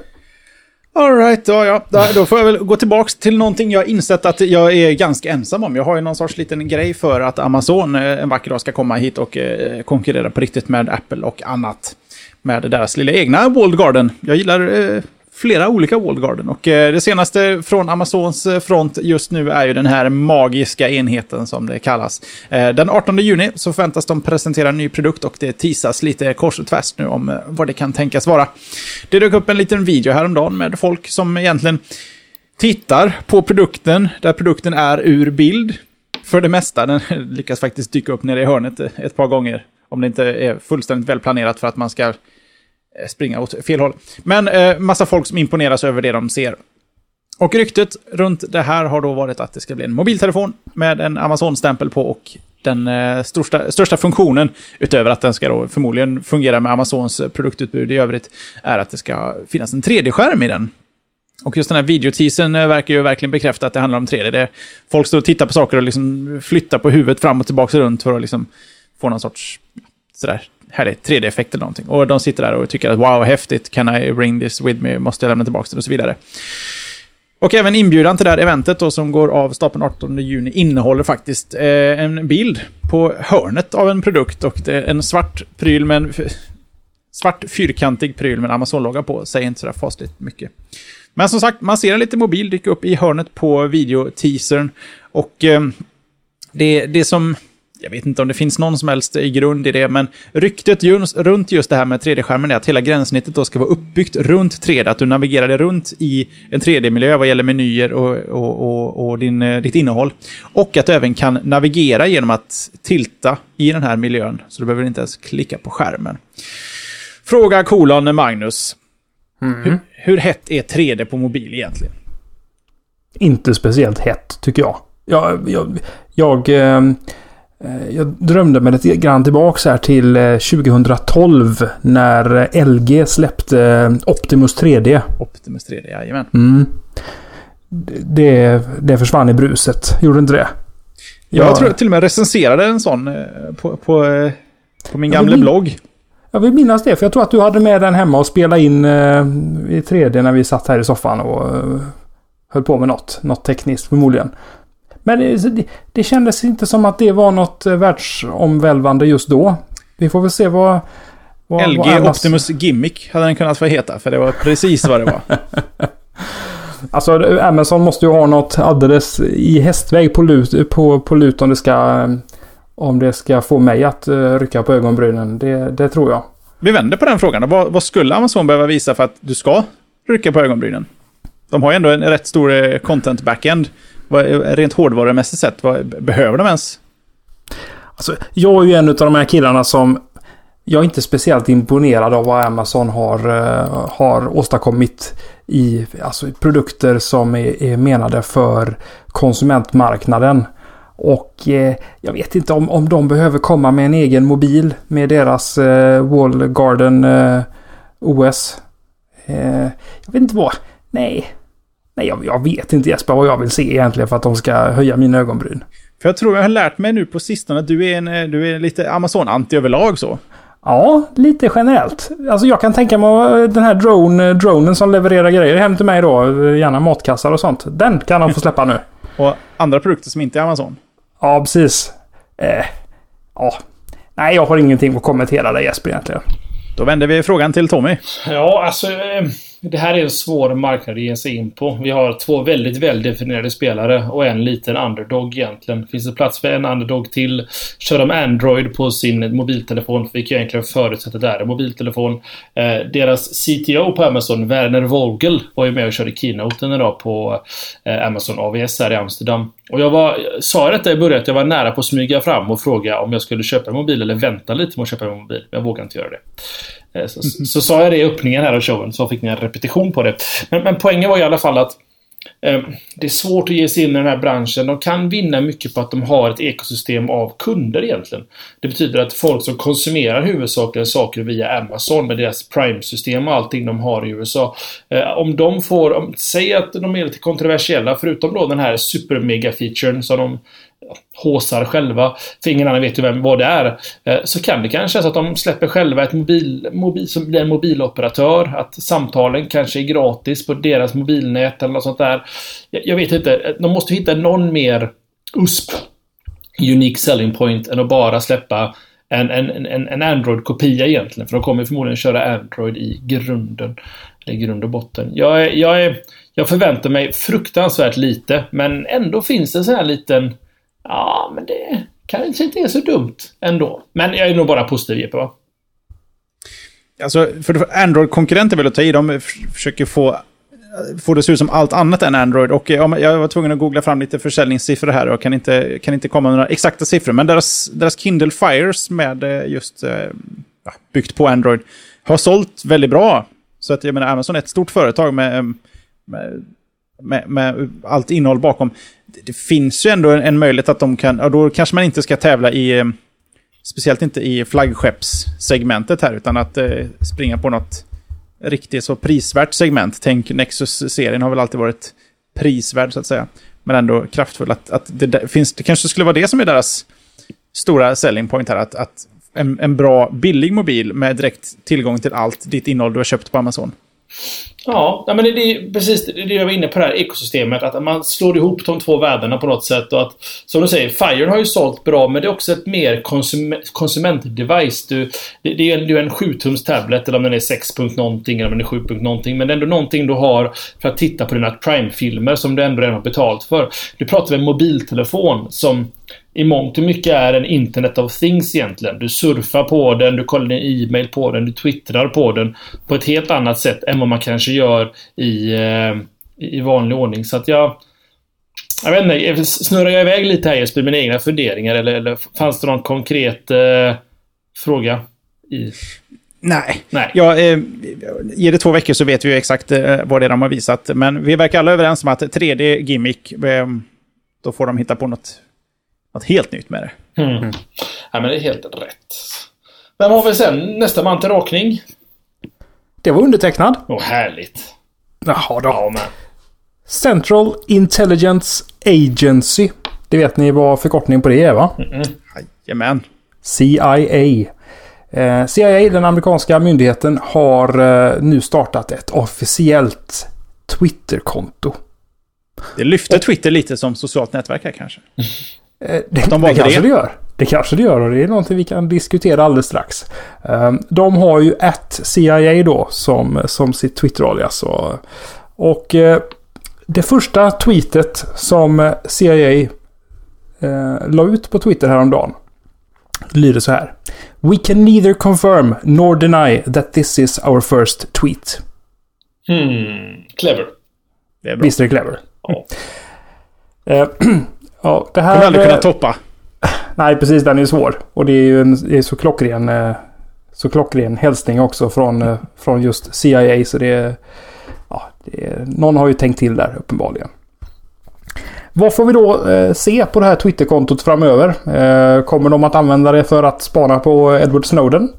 Alright, ja, ja. Då får jag väl gå tillbaka till någonting jag insett att jag är ganska ensam om. Jag har ju någon sorts liten grej för att Amazon eh, en vacker dag ska komma hit och eh, konkurrera på riktigt med Apple och annat. Med deras lilla egna Walled Garden. Jag gillar eh, flera olika walled garden. Och eh, det senaste från Amazons eh, front just nu är ju den här magiska enheten som det kallas. Eh, den 18 juni så förväntas de presentera en ny produkt och det tisas lite kors och tvärs nu om vad det kan tänkas vara. Det dök upp en liten video häromdagen med folk som egentligen tittar på produkten där produkten är ur bild. För det mesta, den lyckas faktiskt dyka upp nere i hörnet ett par gånger. Om det inte är fullständigt välplanerat för att man ska Eh, springa åt fel håll. Men eh, massa folk som imponeras över det de ser. Och ryktet runt det här har då varit att det ska bli en mobiltelefon med en Amazon-stämpel på och den eh, största, största funktionen, utöver att den ska då förmodligen fungera med Amazons eh, produktutbud i övrigt, är att det ska finnas en 3D-skärm i den. Och just den här videoteasern eh, verkar ju verkligen bekräfta att det handlar om 3D. Det folk står och tittar på saker och liksom flyttar på huvudet fram och tillbaka runt för att liksom få någon sorts sådär härlig 3D-effekt eller någonting. Och de sitter där och tycker att wow, häftigt, can I bring this with me, måste jag lämna tillbaka den? och så vidare. Och även inbjudan till det här eventet då, som går av stapeln 18 juni innehåller faktiskt eh, en bild på hörnet av en produkt och det är en svart pryl med en svart fyrkantig pryl med en Amazon-logga på. Säger inte sådär fasligt mycket. Men som sagt, man ser en liten mobil dyka upp i hörnet på videoteasern. Och eh, det, det som jag vet inte om det finns någon som helst i grund i det, men ryktet just, runt just det här med 3D-skärmen är att hela gränssnittet då ska vara uppbyggt runt 3D, att du navigerar det runt i en 3D-miljö vad gäller menyer och, och, och, och din, eh, ditt innehåll. Och att du även kan navigera genom att tilta i den här miljön, så du behöver inte ens klicka på skärmen. Fråga kolon Magnus. Mm. Hur, hur hett är 3D på mobil egentligen? Inte speciellt hett, tycker jag. Jag, jag, jag Eh, jag drömde mig lite grann tillbaka här till 2012 eh, när LG släppte eh, Optimus 3D. Optimus 3D, jajamän. Mm. Det, det försvann i bruset, gjorde inte det? Jag Ja. tror jag till och med recenserade en sån eh, på, på, eh, på min gamla blogg. Jag vill minnas det, för jag tror att du hade med den hemma och spelade in eh, i 3D när vi satt här i soffan och eh, höll på med något. Något tekniskt förmodligen. Men det, det, det kändes inte som att det var något eh, världsomvälvande just då. Vi får väl se vad... vad LG vad Amaz- Optimus Gimmick hade den kunnat få heta, för det var precis vad det var. Alltså Amazon måste ju ha något alldeles i hästväg på lut, på, på lut om det ska... eh, Om det ska få mig att rycka på ögonbrynen. Det, det tror jag. Vi vänder på den frågan. Vad, vad skulle Amazon behöva visa för att du ska rycka på ögonbrynen? De har ju ändå en rätt stor eh, content backend. Vad, rent hårdvarumässigt sett, vad, behöver de ens? Alltså, jag är ju en av de här killarna som... Jag är inte speciellt imponerad av vad Amazon har, eh, har åstadkommit i alltså, produkter som är, är menade för konsumentmarknaden. Och eh, jag vet inte om, om de behöver komma med en egen mobil med deras eh, Wall Garden eh, OS. Eh, jag vet inte vad... Nej. Nej, jag, jag vet inte Jesper vad jag vill se egentligen för att de ska höja mina ögonbryn. För jag tror jag har lärt mig nu på sistone att du är, en, eh, du är lite Amazon-anti överlag så. Ja, lite generellt. Alltså jag kan tänka mig den här drone, dronen som levererar grejer hem till mig då. Gärna matkassar och sånt. Den kan de få släppa nu. Och andra produkter som inte är Amazon. Ja, precis. Eh, ja. Nej, jag har ingenting att kommentera där Jesper egentligen. Då vänder vi frågan till Tommy. Ja, alltså. eh, det här är en svår marknad att ge sig in på. Vi har två väldigt väldefinierade spelare och en liten underdog egentligen. Finns det plats för en underdog till? Kör de Android på sin mobiltelefon, vilket jag egentligen förutsätter det är en mobiltelefon. Eh, deras CTO på Amazon, Werner Vogel, var ju med och körde keynoten idag på eh, Amazon AVS här i Amsterdam. Och jag var, sa detta i början att jag var nära på att smyga fram och fråga om jag skulle köpa en mobil eller vänta lite med att köpa en mobil. Men jag vågade inte göra det. Eh, så, så, så sa jag det i öppningen här av showen, så fick ni en repetition på det. Men, men poängen var i alla fall att eh, det är svårt att ge sig in i den här branschen. De kan vinna mycket på att de har ett ekosystem av kunder egentligen. Det betyder att folk som konsumerar huvudsakligen saker via Amazon med deras Prime-system och allting de har i USA. Eh, om de får, om, säg att de är lite kontroversiella, förutom då den här super-mega-featuren som de håsar själva, för ingen annan vet ju vem, vad det är, eh, så kan det kanske så att de släpper själva ett mobil, mobil som blir en mobiloperatör, att samtalen kanske är gratis på deras mobilnät eller något sånt där. Jag, jag vet inte, eh, de måste hitta någon mer USP, unique selling point, än att bara släppa en, en, en, en Android-kopia egentligen, för de kommer förmodligen köra Android i grunden. Eller i grund och botten. Jag, är, jag, är, jag förväntar mig fruktansvärt lite, men ändå finns det en sån här liten Ja, men det kanske inte är så dumt ändå. Men jag är nog bara positiv Jeppe, va? Alltså, för Android-konkurrenter vill jag ta i. De försöker få, få det att se ut som allt annat än Android. Och jag var tvungen att googla fram lite försäljningssiffror här och kan inte, kan inte komma med några exakta siffror. Men deras, deras Kindle Fires med eh, just eh, ja, byggt på Android har sålt väldigt bra. Så att jag menar, Amazon är ett stort företag med, med, med, med allt innehåll bakom. Det, det finns ju ändå en, en möjlighet att de kan, och då kanske man inte ska tävla i eh, Speciellt inte i flaggskeppssegmentet här, utan att eh, springa på något riktigt så prisvärt segment. Tänk Nexus-serien har väl alltid varit prisvärd så att säga. Men ändå kraftfull. Att, att det, där finns, det kanske skulle vara det som är deras stora selling point här. Att, att en, en bra, billig mobil med direkt tillgång till allt ditt innehåll du har köpt på Amazon. Ja, men det är precis det jag var inne på det här ekosystemet. Att man slår ihop de två världarna på något sätt. Och att, som du säger, Fire har ju sålt bra, men det är också ett mer konsumentdevice. Du, det, det är en, det är en 7-tums tablet, eller om den är 6. någonting, eller om den är 7. någonting. Men det är ändå någonting du har för att titta på dina Prime-filmer som du ändå redan har betalt för. Du pratar om en mobiltelefon som i mångt och mycket är en Internet of Things egentligen. Du surfar på den, du kollar din e-mail på den, du twittrar på den på ett helt annat sätt än vad man kanske gör i, eh, i vanlig ordning. Så att jag... Jag vet inte, snurrar jag iväg lite här Jesper, mina egna funderingar eller, eller fanns det någon konkret eh, fråga? I... Nej. Nej. Ja, eh, ger det två veckor så vet vi ju exakt eh, vad det är de har visat. Men vi verkar alla överens om att 3D-gimmick, eh, då får de hitta på något, något helt nytt med det. Mm. Ja, men det är helt rätt. Vem har vi sen? Nästa man till rakning? Det var undertecknad. Åh, härligt. Jaha då. Ja, men. Central Intelligence Agency. Det vet ni vad förkortningen på det är va? Jajamän. CIA. Eh, CIA, den amerikanska myndigheten, har eh, nu startat ett officiellt Twitter-konto. Det lyfte Twitter lite som socialt nätverk här kanske. Eh, det, de det kanske det. det gör. Det kanske det gör och det är någonting vi kan diskutera alldeles strax. Eh, De har ju ett CIA då som, som sitt Twitter-alias. Och, och eh, det första tweetet som CIA eh, la ut på Twitter häromdagen lyder så här. We can neither confirm nor deny that this is our first tweet. Hmm, clever. Det är bra. Visst är det clever? Ja. Eh, ja, det Kommer här... aldrig kunna toppa. Nej, precis. Den är svår. Och det är ju en det är så klockren, eh, så klockren hälsning också från, eh, från just CIA. Så det är, ja, det är... Någon har ju tänkt till där uppenbarligen. Vad får vi då eh, se på det här Twitterkontot framöver? Eh, kommer de att använda det för att spana på Edward Snowden?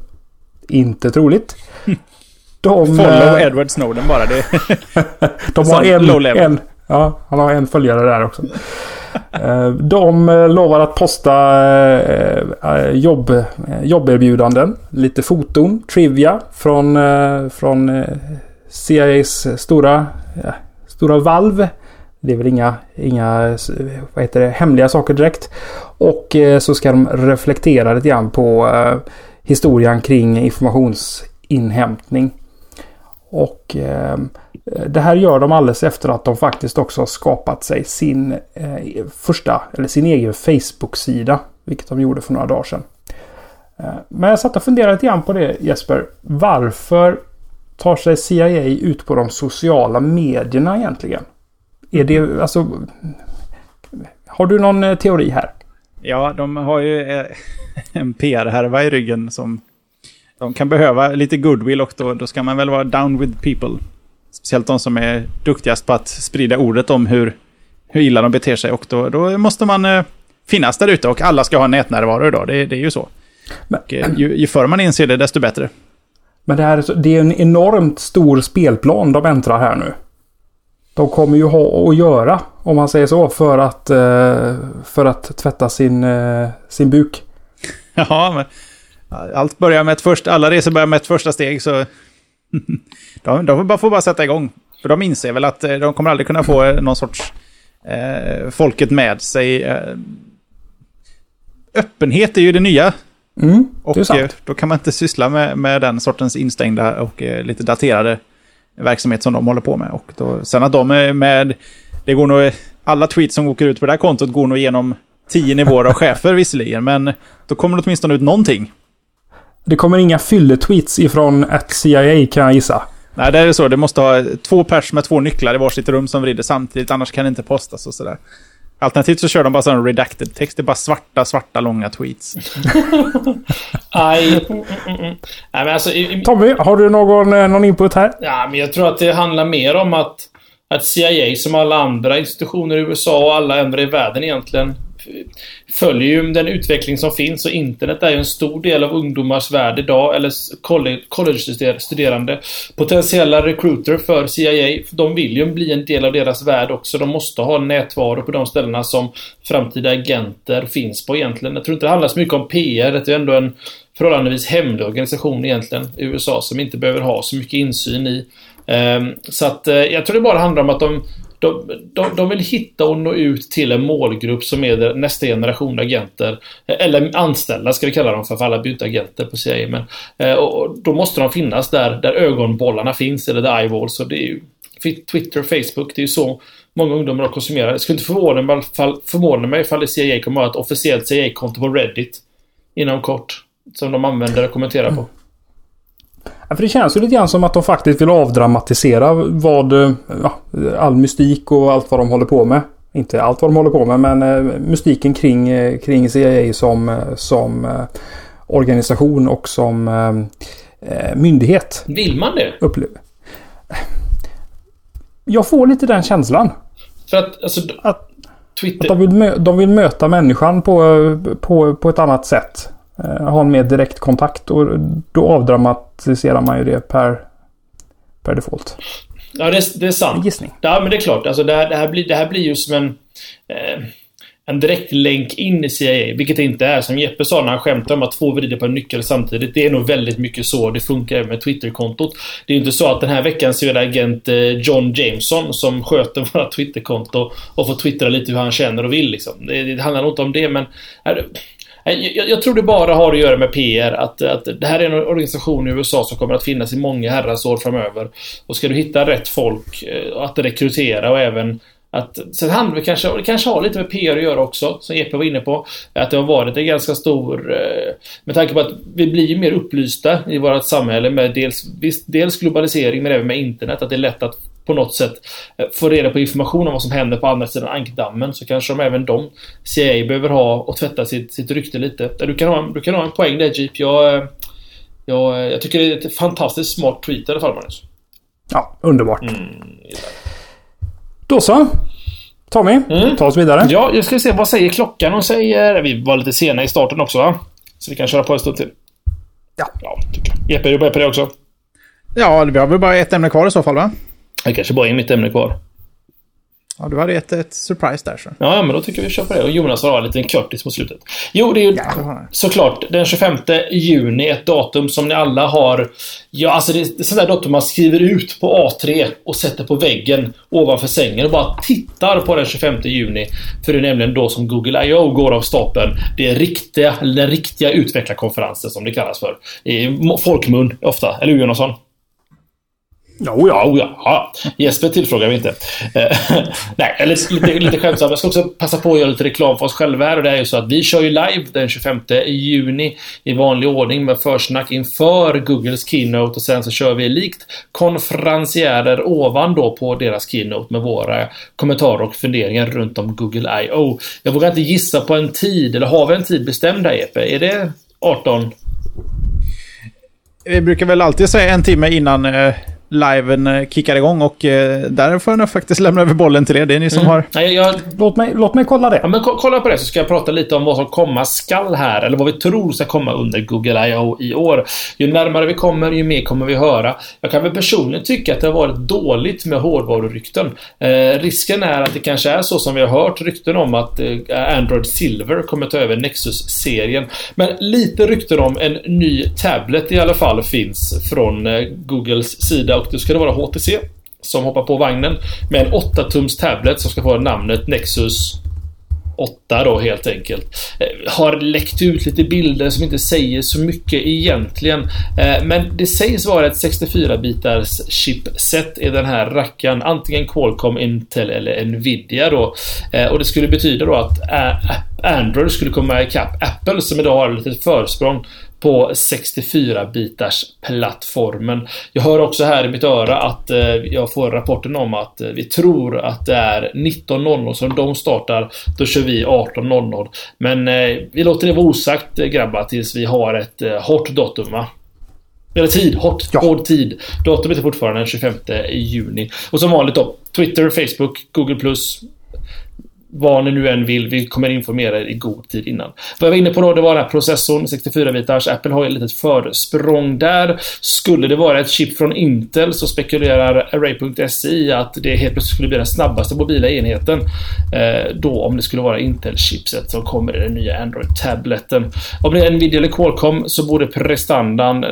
Inte troligt. De, Follow eh, Edward Snowden bara. Det, de har en, en, ja, han har en följare där också. Eh, de eh, lovar att posta eh, jobb, jobberbjudanden, lite foton, trivia från, från CIAs stora, stora valv. Det är väl inga, inga vad heter det, hemliga saker direkt. Och så ska de reflektera lite grann på historien kring informationsinhämtning. Och eh, det här gör de alldeles efter att de faktiskt också har skapat sig sin eh, första, eller sin egen Facebook-sida. Vilket de gjorde för några dagar sedan. Eh, men jag satt och funderade lite grann på det Jesper. Varför tar sig CIA ut på de sociala medierna egentligen? Är det alltså... Har du någon eh, teori här? ja, de har ju eh, en PR-härva i ryggen som de kan behöva lite goodwill och då, då ska man väl vara down with people. Speciellt de som är duktigast på att sprida ordet om hur, hur illa de beter sig. Och då, då måste man eh, finnas där ute och alla ska ha nätnärvaro idag. Det, det är ju så. Men- Och, eh, ju, ju förr man inser det, desto bättre. Men det, här det är en enormt stor spelplan de äntrar här nu. De kommer ju ha att göra, om man säger så, för att, eh, för att tvätta sin, eh, sin buk. Ja, men allt börjar med ett första, alla resor börjar med ett första steg så... de, de får bara, sätta igång. För de inser väl att eh, de kommer aldrig kunna få eh, någon sorts eh, folket med sig. Eh, öppenhet är ju det nya. Mm, Och det då kan man inte syssla med, med den sortens instängda och eh, lite daterade verksamhet som de håller på med. Och då, sen att de är med... Det går nog... Alla tweets som åker ut på det här kontot går nog igenom tio nivåer av chefer visserligen, men då kommer det åtminstone ut någonting. Det kommer inga fylletweets ifrån ett CIA kan jag gissa. Nej, det är så. Det måste ha två pers med två nycklar i varsitt rum som vrider samtidigt, annars kan det inte postas och sådär. Alternativt så kör de bara sån redacted text. Det är bara svarta, svarta, långa tweets. Aj. Mm, mm, mm. Nej, men alltså, i, Tommy, har du någon, eh, någon input här? ja, men jag tror att det handlar mer om att, att CIA, som alla andra institutioner i USA och alla andra i världen egentligen, följer ju den utveckling som finns och internet är ju en stor del av ungdomars värld idag, eller college-studerande. Potentiella recruiter för CIA, de vill ju bli en del av deras värld också. De måste ha nätvaro på de ställena som framtida agenter finns på egentligen. Jag tror inte det handlar så mycket om PR, det är ändå en förhållandevis hemlig organisation egentligen i USA som inte behöver ha så mycket insyn i. Ehm, så att eh, jag tror det bara handlar om att de, de, de, de vill hitta och nå ut till en målgrupp som är det- nästa generation agenter. Eller anställda ska vi kalla dem för, för alla byter agenter på CIA. Men, eh, och då måste de finnas där, där ögonbollarna finns, eller där eyeballs. Och det är ju Twitter, Facebook, det är ju så många ungdomar konsumerar. Det skulle inte förvåna mig, ifall- förvåna mig ifall CIA kommer att ha ett officiellt CIA-konto på Reddit inom kort. Som de använder och kommenterar på. Ja, för det känns ju lite grann som att de faktiskt vill avdramatisera vad, eh, ja, all mystik och allt vad de håller på med. Inte allt vad de håller på med, men eh, mystiken kring, eh, kring CIA som, som eh, organisation och som eh, myndighet. Vill man det? Upplever. Jag får lite den känslan. För att, alltså, Att- Twitter... Att de, vill de vill möta människan på, på, på ett annat sätt. Eh, ha en mer direkt kontakt och då avdramatiserar man ju det per, per default. Ja, det, är- det är sant. Gissning. Ja, men det är klart. Alltså, det, här, det, här blir, det här blir ju som en... Eh, en direkt länk in i CIA, vilket det inte är. Som Jeppe sa när han skämtade om att två vrider på en nyckel samtidigt. Det är nog väldigt mycket så det funkar med Twitterkontot. Det är inte så att den här veckan så är det agent eh, John Jameson som sköter våra Twitterkonto och får twittra lite hur han känner och vill liksom. Det, det handlar nog inte om det, men... Jag, jag, tror det bara har att göra med PR. Att, att det här är en organisation i USA som kommer att finnas i många herrans år framöver. Och ska du hitta rätt folk eh, att rekrytera och även att, sen handlar det kanske, och det kanske har lite med PR att göra också, som Jeppe var inne på. Att det har varit en ganska stor... Eh, med tanke på att vi blir mer upplysta i vårt samhälle med dels, dels globalisering men även med internet. Att det är lätt att på något sätt eh, få reda på information om vad som händer på andra sidan ankdammen så kanske de även de CIA behöver ha och tvätta sitt, sitt rykte lite. Du kan, ha, du kan ha en poäng där Jeep. Jag, eh, jag, jag tycker det är ett fantastiskt smart tweet i alla fall Magnus. Ja, underbart. Mm, Då så. Tommy, mm. ta oss vidare. Ja, jag ska se. Vad säger klockan? Hon säger... Vi var lite sena i starten också va? Så vi kan köra på en stund till. Ja. Ja, tycker jag. Jeppe, du med på det också? Ja, vi har väl bara ett ämne kvar i så fall va? Det kanske bara är mitt ämne kvar. Ja, du hade ett, ett surprise där så. Ja, men då tycker vi kör på det. Och Jonas har en liten kortis mot slutet. Jo, det är ju ja, såklart den 25 juni, ett datum som ni alla har... Ja, alltså det är sånt där datum man skriver ut på A3 och sätter på väggen ovanför sängen och bara tittar på den 25 juni. För det är nämligen då som Google I.O. går av stapeln. Det är riktiga, den riktiga utvecklarkonferensen som det kallas för. I folkmun ofta, eller hur Jonasson? Oh ja, oh ja. ja. Jesper tillfrågar vi inte. Eh, nej, nej, lite, lite skämtsamt. Jag ska också passa på att göra lite reklam för oss själva här. Och det är ju så att vi kör ju live den 25 juni i vanlig ordning med försnack inför Googles Keynote och sen så kör vi likt konferencierer ovan då på deras Keynote med våra kommentarer och funderingar runt om Google I.O. Jag vågar inte gissa på en tid, eller har vi en tid bestämd här Jeppe? Är det 18? Vi brukar väl alltid säga en timme innan eh liven eh, kickar igång och eh, där får jag nog faktiskt lämna över bollen till er. Det är ni som mm. har... Nej, jag... låt, mig, låt mig kolla det. Ja, men kolla på det så ska jag prata lite om vad som komma skall här, eller vad vi tror ska komma under Google I.O. i år. Ju närmare vi kommer, ju mer kommer vi höra. Jag kan väl personligen tycka att det har varit dåligt med hårdvarurykten. Eh, risken är att det kanske är så som vi har hört rykten om att eh, Android Silver kommer ta över Nexus-serien. Men lite rykten om en ny tablet i alla fall finns från eh, Googles sida och då ska det vara HTC som hoppar på vagnen med en 8-tums tablet som ska få namnet Nexus 8 då helt enkelt. Eh, har läckt ut lite bilder som inte säger så mycket egentligen. Eh, men det sägs vara ett 64-bitars chipset i den här rackaren. Antingen Qualcomm, Intel eller Nvidia då. Eh, och det skulle betyda då att Android skulle komma ikapp Apple som idag har ett litet försprång på 64-bitars plattformen. Jag hör också här i mitt öra att eh, jag får rapporten om att eh, vi tror att det är 19.00 som de startar. Då kör vi 18.00. Men eh, vi låter det vara osagt grabbar tills vi har ett hårt datum va? Eller tid, hårt, ja. hård tid. Datumet är fortfarande den 25 juni. Och som vanligt då, Twitter, Facebook, Google+, vad ni nu än vill. Vi kommer informera er i god tid innan. Vad jag var inne på då, det var den här processorn, 64-bitars. Apple har ju ett litet försprång där. Skulle det vara ett chip från Intel så spekulerar Array.se i att det helt plötsligt skulle bli den snabbaste mobila enheten. Eh, då om det skulle vara Intel-chipset som kommer i den nya Android-tabletten. Om det är Nvidia eller Qualcomm så borde prestandan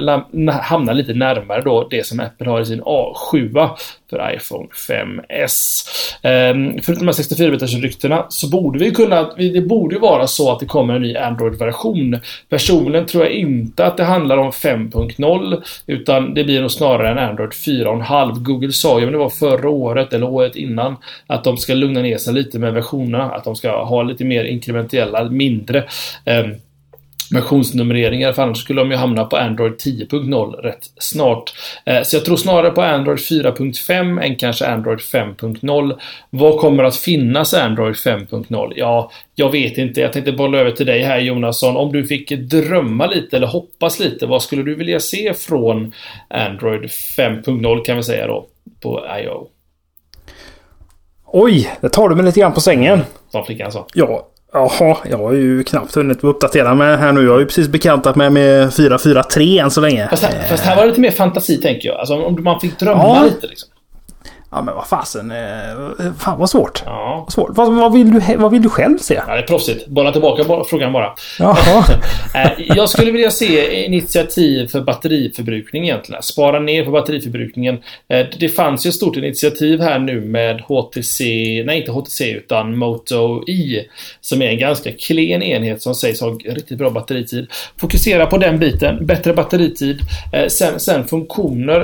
hamna lite närmare då det som Apple har i sin A7 för iPhone 5S. Ehm, förutom de här 64-bitars ryktena så borde vi kunna, det borde ju vara så att det kommer en ny Android-version. Personligen tror jag inte att det handlar om 5.0 utan det blir nog snarare en Android 4.5. Google sa ju, om det var förra året eller året innan, att de ska lugna ner sig lite med versionerna, att de ska ha lite mer inkrementella, mindre um, versionsnumreringar för annars skulle de ju hamna på Android 10.0 rätt snart. Eh, så jag tror snarare på Android 4.5 än kanske Android 5.0. Vad kommer att finnas Android 5.0? Ja, jag vet inte. Jag tänkte bolla över till dig här Jonasson. Om du fick drömma lite eller hoppas lite, vad skulle du vilja se från Android 5.0 kan vi säga då på I.O. Oj, det tar du mig lite grann på sängen. Som flickan sa. Ja, Jaha, jag har ju knappt hunnit uppdatera mig här nu. Jag har ju precis bekantat mig med 443 än så länge. Fast här, fast här var det lite mer fantasi tänker jag. Alltså om man fick drömma ja. lite liksom. Ja men vad fasen. Eh, fan vad svårt. Ja. Vad svårt. Vad, vad, vill du, vad vill du själv se? Ja, det är proffsigt. Bolla tillbaka bara, frågan bara. Eh, Jag skulle vilja se initiativ för batteriförbrukning egentligen. Spara ner på batteriförbrukningen. Eh, Det fanns ju ett stort initiativ här nu med HTC, nej inte HTC utan Moto E. Som är en ganska klen enhet som sägs ha riktigt bra batteritid. Fokusera på den biten. Bättre batteritid. Sen, sen funktioner.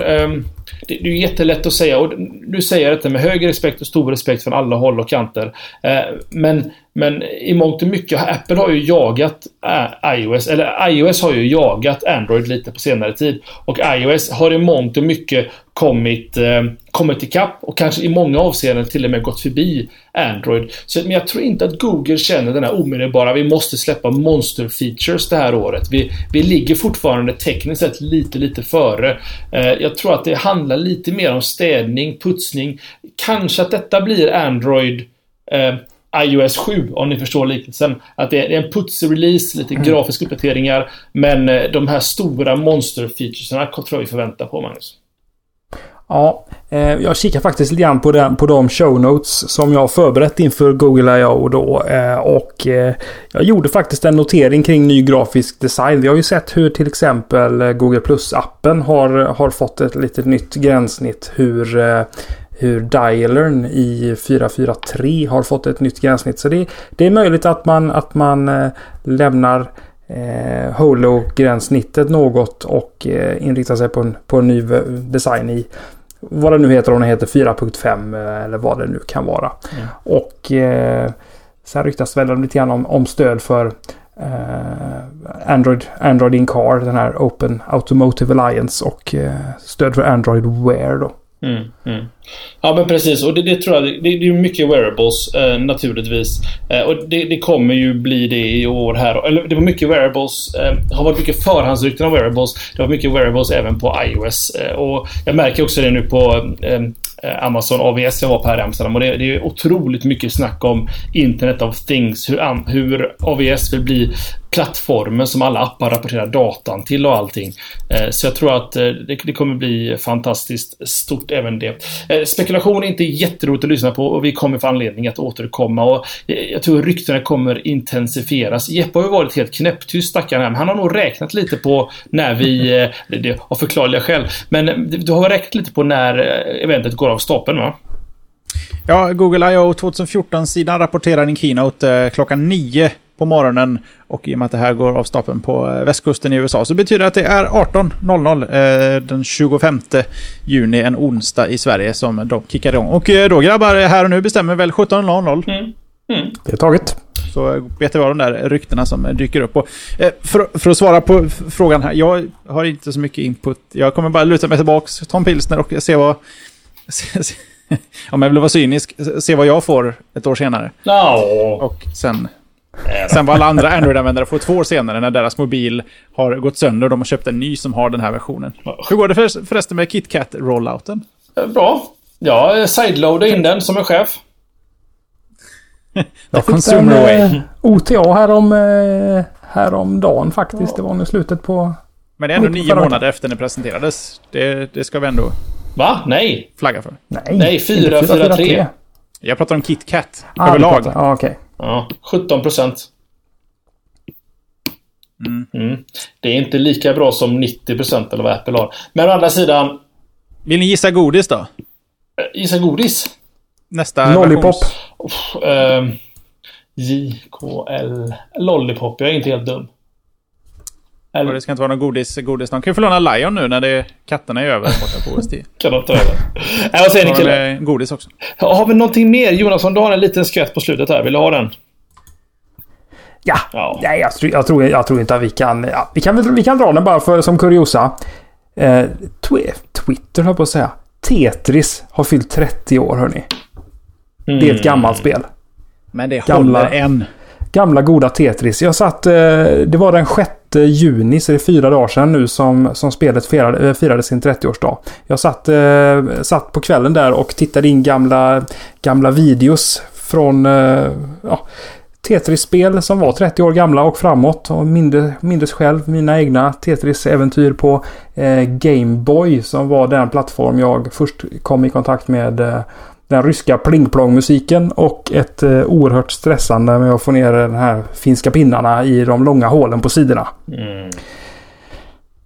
Det det är jättelätt att säga och nu säger jag detta med hög respekt och stor respekt från alla håll och kanter. Eh, Men, men i mångt och mycket, Apple har ju jagat eh, iOS, eller iOS har ju jagat Android lite på senare tid. Och iOS har i mångt och mycket kommit, eh, kommit ikapp och kanske i många avseenden till och med gått förbi Android. Så, men jag tror inte att Google känner den här omedelbara, vi måste släppa monster-features det här året. Vi, vi ligger fortfarande tekniskt sett lite, lite före. Eh, jag tror att det handlar lite mer om städning, putsning. Kanske att detta blir Android eh, iOS 7 om ni förstår liknelsen. Att det är en putsrelease, lite grafiska uppdateringar. Men eh, de här stora monster-featuresarna tror jag vi förväntar på Magnus. Ja, eh, jag kikar faktiskt lite grann på, den, på de show notes som jag har förberett inför Google I.O. då. Eh, och jag gjorde faktiskt en notering kring ny grafisk design. Vi har ju sett hur till exempel Google Plus-appen har, har fått ett litet nytt gränssnitt. Hur, hur dialern i 443 har fått ett nytt gränssnitt. Så det, det är möjligt att man, att man eh, lämnar eh, Holo-gränssnittet något och eh, inriktar sig på en, på en ny v- design i vad det nu heter, om det heter 4.5 eh, eller vad det nu kan vara. Och eh, sen ryktas väl lite grann om, om stöd för eh, Android, Android in Car, den här Open Automotive Alliance och eh, stöd för Android Wear då. Mm, mm. Ja men precis och det, det tror jag det, det är mycket wearables eh, naturligtvis. Eh, och det, det kommer ju bli det i år här. Eller det var mycket wearables. Eh, har varit mycket förhandsrykten av wearables. Det var mycket wearables även på iOS. Eh, och jag märker också det nu på eh, Amazon AVS jag var på här i Amsterdam och det, det är otroligt mycket snack om Internet of Things. Hur, hur AVS vill bli plattformen som alla appar rapporterar datan till och allting. Eh, så jag tror att eh, det, kommer bli fantastiskt stort även det. Eh, spekulation är inte jätteroligt att lyssna på och vi kommer få anledning att återkomma och jag tror ryktena kommer intensifieras. Jeppe har ju varit helt knäpptyst stackaren här, men han har nog räknat lite på när vi, det- av förklarliga skäl, men du har räknat lite på när eventet går av stapeln va? Ja, Google I.O. 2014-sidan rapporterar en keynote eh, klockan 9 på morgonen. Och i och med att det här går av stapeln på eh, västkusten i USA så betyder det att det är 18.00 eh, den 25 juni, en onsdag i Sverige, som de kickar igång. Och eh, då grabbar, här och nu bestämmer väl 17.00. Mm. Mm. Det är taget. Så vet vi vad de där ryktena som eh, dyker upp. Och, eh, för, för att svara på frågan här. Jag har inte så mycket input. Jag kommer bara luta mig tillbaks, ta en pilsner och se vad... Se, se, om jag vill vara cynisk, se vad jag får ett år senare. Ja. Och sen, sen vad alla andra Android-användare får två år senare när deras mobil har gått sönder och de har köpt en ny som har den här versionen. Hur går det för, förresten med KitKat-rollouten? Eh, Bra. Ja, sideloada in den som en chef. Jag fick en eh, OTA härom, eh, häromdagen faktiskt. Det var nu slutet på... Men det är ändå nio månader efter den presenterades. Det, det ska vi ändå Va? Nej. flagga för. Nej, Nej, inte fyra, fyra, tre. Jag pratar om KitKat Ah, överlag. pratar- Ja, okej. Ja, 17 procent. Mm. Det är inte lika bra som 90 procent eller vad Apple har. Men å andra sidan, Vill ni gissa godis då? eh, gissa godis. Nästa Lollipop. versions- Uff, ehm, JKL. Lollipop, jag är inte helt dum. Och Eller det ska inte vara någon godis, godis. De kan ju få låna Lion nu när det, katterna är över borta på OST. kan de ta över? Nej, vad säger ni killar? de godis också? Har vi någonting mer? Jonasson, du har en liten skvätt på slutet här. Vill du ha den? Ja, Ja. Nej, jag, tror, jag, tror, jag tror inte att vi kan... Ja, vi, kan vi kan dra den bara för, som kuriosa. Eh, twi Twitter höll jag på att säga. Tetris har fyllt 30 år hörni. Det är ett gammalt spel. Men det Gamla- håller än. Gamla goda Tetris. Jag satt... Eh, det var den 6 Eh, juni, så det är fyra dagar sedan nu som, som spelet firade, eh, firade sin 30-årsdag. Jag satt, eh, satt på kvällen där och tittade in gamla, gamla videos från... Eh, ja, Tetris-spel som var 30 år gamla och framåt. Och mindes, mindes själv mina egna Tetris-äventyr på eh, Gameboy som var den plattform jag först kom i kontakt med eh, den ryska plingplong-musiken och ett eh, oerhört stressande med att få ner de här finska pinnarna i de långa hålen på sidorna. Mm.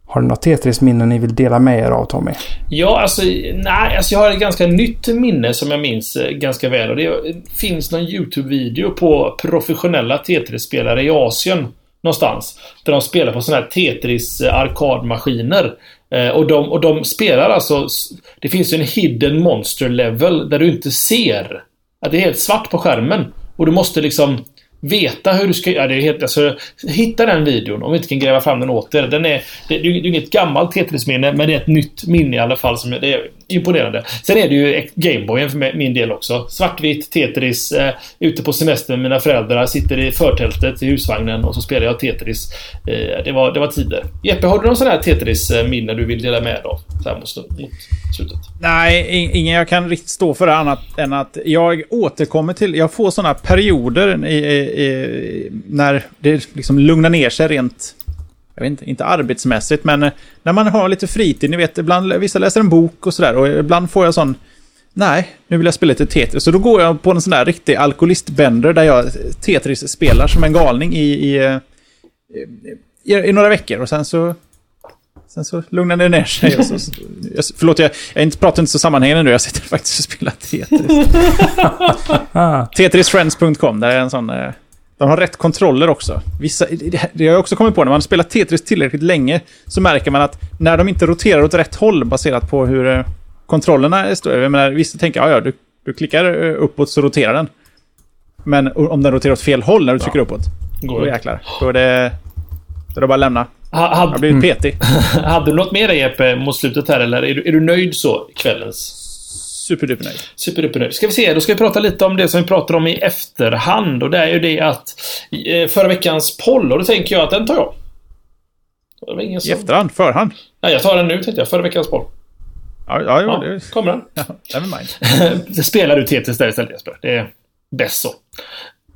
Har du några Tetris-minnen ni vill dela med er av Tommy? Ja, alltså, nej, alltså jag har ett ganska nytt minne som jag minns eh, ganska väl. Och det finns någon YouTube-video på professionella Tetris-spelare i Asien någonstans. Där de spelar på sådana här Tetris-arkadmaskiner. Eh, och, de, och de spelar alltså... Det finns ju en hidden monster level där du inte ser. Att det är helt svart på skärmen. Och du måste liksom veta hur du ska göra. Ja, alltså, hitta den videon om vi inte kan gräva fram den åt er. Den är, det, det är inget gammalt Tetris-minne, men det är ett nytt minne i alla fall. Som det är imponerande. Sen är det ju Gameboyen för min del också. Svartvitt Tetris, eh, ute på semester med mina föräldrar, sitter i förtältet i husvagnen och så spelar jag Tetris. Eh, det, var, det var tider. Jeppe, har du någon sån här Tetris-minne du vill dela med dig av? Så här mot, mot slutet. Nej, ingen jag kan riktigt stå för det annat än att jag återkommer till... Jag får såna perioder i, i, i, när det liksom lugnar ner sig rent jag vet inte, inte arbetsmässigt, men eh, när man har lite fritid, ni vet, ibland, vissa läser en bok och sådär, och ibland får jag sån, nej, nu vill jag spela lite Tetris. Så då går jag på en sån där riktig alkoholistbender där jag Tetris spelar som en galning i, i, eh, i, i några veckor, och sen så Sen så lugnar det ner sig. Och så, jag, förlåt, jag, jag inte, pratar inte så sammanhängande nu. Jag sitter faktiskt och spelar Tetris. Tetrisfriends.com, där är en sån... Eh, de har rätt kontroller också. Vissa, det har jag också kommit på, när man spelar Tetris tillräckligt länge så märker man att när de inte roterar åt rätt håll baserat på hur eh, kontrollerna är Jag menar, vissa tänker ja, ja, du, du klickar eh, uppåt så roterar den. Men om den roterar åt fel håll när du trycker ja. uppåt, Går då jäklar. Då är det... Då är det bara att lämna. Ha, hade, jag har blivit petig. hade du något mer Jeppe mot slutet här eller är du, är du nöjd så kvällens? Superduper nöjd. Superduper nöjd. Ska vi se, då ska vi prata lite om det som vi pratade om i efterhand. Och det är ju det att eh, förra veckans poll, och då tänker jag att den tar jag. Som... I efterhand? Förhand? Nej, jag tar den nu tänkte jag. Förra veckans poll. Ja, ja, ja det... kommer den. Ja, never Spelar du Tetris där istället Jesper. Det är bäst så.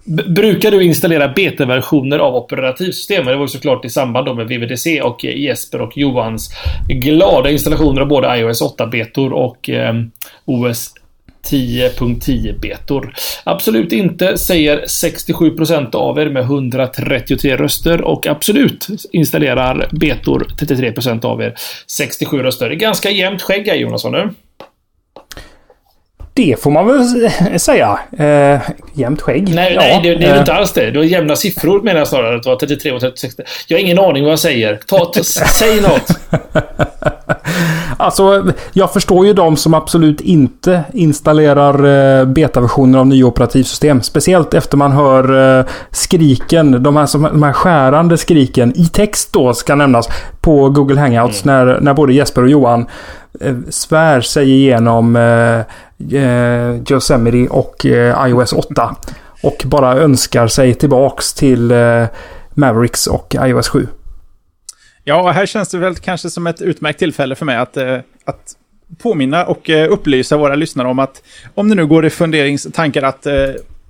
Brukar du installera betaversioner av operativsystem? Det var ju såklart i samband med VVDC och eh, Jesper och Johans glada installationer av både iOS 8-betor och eh, OS 10.10 betor. Absolut inte, säger 67% av er med 133 röster och absolut installerar betor 33% av er. 67 röster. Ganska jämnt skägg här Jonasson nu. Det får man väl säga. Eh, jämnt skägg. Nej, ja, nej det, det är eh. inte alls det. Du har jämna siffror menar jag snarare. Att det var 33 och 36. Jag har ingen aning vad jag säger. Ta, säg något. alltså, jag förstår ju de som absolut inte installerar eh, betaversioner av nya operativsystem. Speciellt efter man hör eh, skriken, de här, som, de här skärande skriken i text då ska nämnas på Google Hangouts mm. när, när både Jesper och Johan Eh, svär sig igenom eh, eh, Yosemite och eh, iOS 8. Och bara önskar sig tillbaks till eh, Mavericks och iOS 7. Ja, och här känns det väl kanske som ett utmärkt tillfälle för mig att, eh, att påminna och eh, upplysa våra lyssnare om att om det nu går i funderingstankar att eh,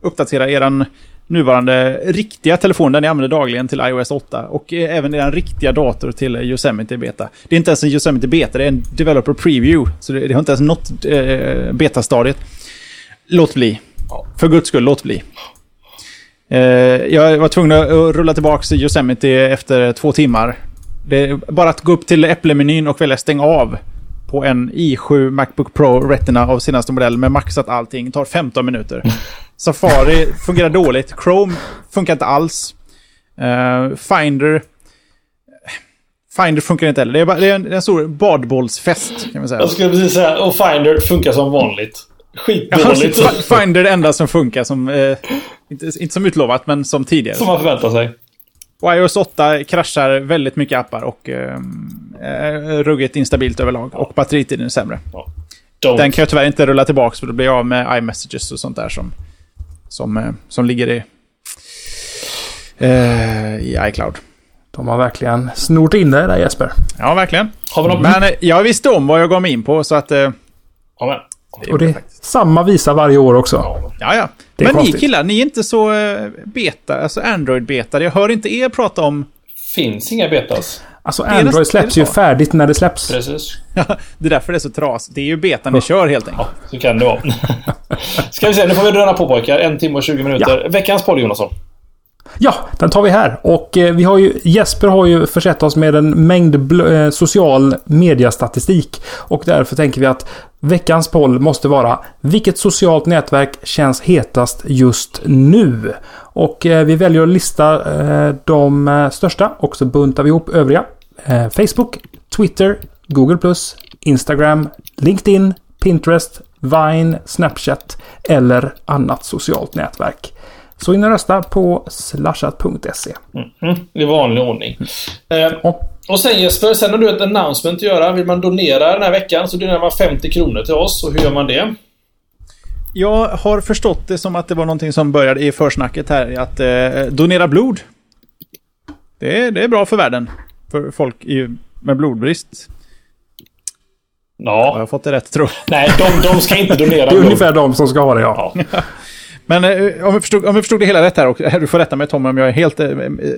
uppdatera eran nuvarande riktiga telefon, den ni använder dagligen till iOS 8 och även er riktiga dator till Yosemite Beta. Det är inte ens en Yosemite Beta, det är en Developer Preview. Så det, det har inte ens nått eh, betastadiet. Låt bli. För guds skull, låt bli. Eh, jag var tvungen att rulla tillbaka Yosemite efter två timmar. Det är bara att gå upp till Äpplemenyn och välja stäng av på en i7 Macbook Pro Retina av senaste modell med maxat allting. Tar 15 minuter. Safari fungerar dåligt. Chrome funkar inte alls. Uh, Finder... Finder funkar inte heller. Det är, bara, det är, en, en, stor badbollsfest kan man säga. Jag skulle precis säga, och Finder funkar som vanligt. Skitdåligt. Ja, Finder är det enda som funkar som... Eh, inte, inte som utlovat, men som tidigare. Som man förväntar sig. Och iOS 8 kraschar väldigt mycket appar och eh, är ruggigt instabilt överlag. Och batteritiden är sämre. Ja. Den kan jag tyvärr inte rulla tillbaka för då blir jag av med iMessages och sånt där som, som, eh, som ligger i, eh, i iCloud. De har verkligen snort in det där Jesper. Ja, verkligen. Men jag visste om vad jag gav mig in på så att... Eh, ja, Och det är samma visa varje år också. Ja, ja. Men ni konstigt. killar, ni är inte så eh, beta, alltså Android-beta. Jag hör inte er prata om... Finns inga betas. Alltså Android är släpps det ju färdigt när det släpps. Precis. det är därför det är så tras. Det är ju betan ni kör helt enkelt. Så kan det vara. Ska vi se, nu får vi röra på pojkar. En timme och 20 minuter. Veckans podd Jonasson. Ja, den tar vi här. Och eh, vi har ju, Jesper har ju försett oss med en mängd eh, social mediastatistik. Och därför tänker vi att veckans poll måste vara Vilket socialt nätverk känns hetast just nu? Och eh, vi väljer att lista de största och så buntar vi ihop övriga. Eh, Facebook, Twitter, Google+, Instagram, LinkedIn, Pinterest, Vine, Snapchat eller annat socialt nätverk. Så in och rösta på slashat.se. Mm, I vanlig ordning. Eh, Ja. och sen Jesper, sen har du ett announcement att göra. Vill man donera den här veckan så donerar man 50 kronor till oss. Och hur gör man det? Jag har förstått det som att det var någonting som började i försnacket här. Att eh, donera blod. Det är, det är bra för världen. För folk i, med blodbrist. Har Ja. jag fått det rätt tror jag. Nej, de, de ska inte donera Det är ungefär de som ska ha det, ja. Ja. Men eh, om, jag förstod, om jag förstod det hela rätt här, och eh, du får rätta mig Tom om jag är helt, eh,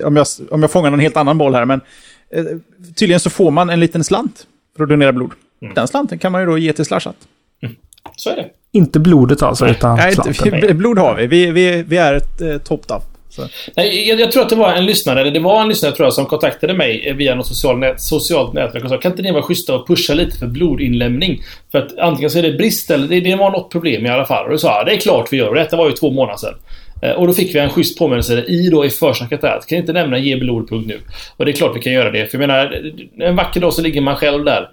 om jag, om jag fångar någon helt annan boll här, men eh, tydligen så får man en liten slant för att donera blod. Den slanten kan man ju då ge till Slashat. Så är det. Inte blodet alltså, utan Nej, slanten. blod har vi. Vi, vi, vi är ett eh, up. Så. Nej, jag, jag tror att det var en lyssnare, eller det var en lyssnare tror jag, som kontaktade mig via något social nät, socialt nätverk och sa Kan inte ni vara schyssta och pusha lite för blodinlämning? För att antingen så är det brist eller det, det var något problem i alla fall. Och då sa jag, det är klart vi gör. Och detta var ju två månader sedan. Eh, och då fick vi en schysst påminnelse i då i försnacket där. Kan inte nämna ge blod.nu? Och det är klart vi kan göra det. För jag menar, en vacker dag så ligger man själv där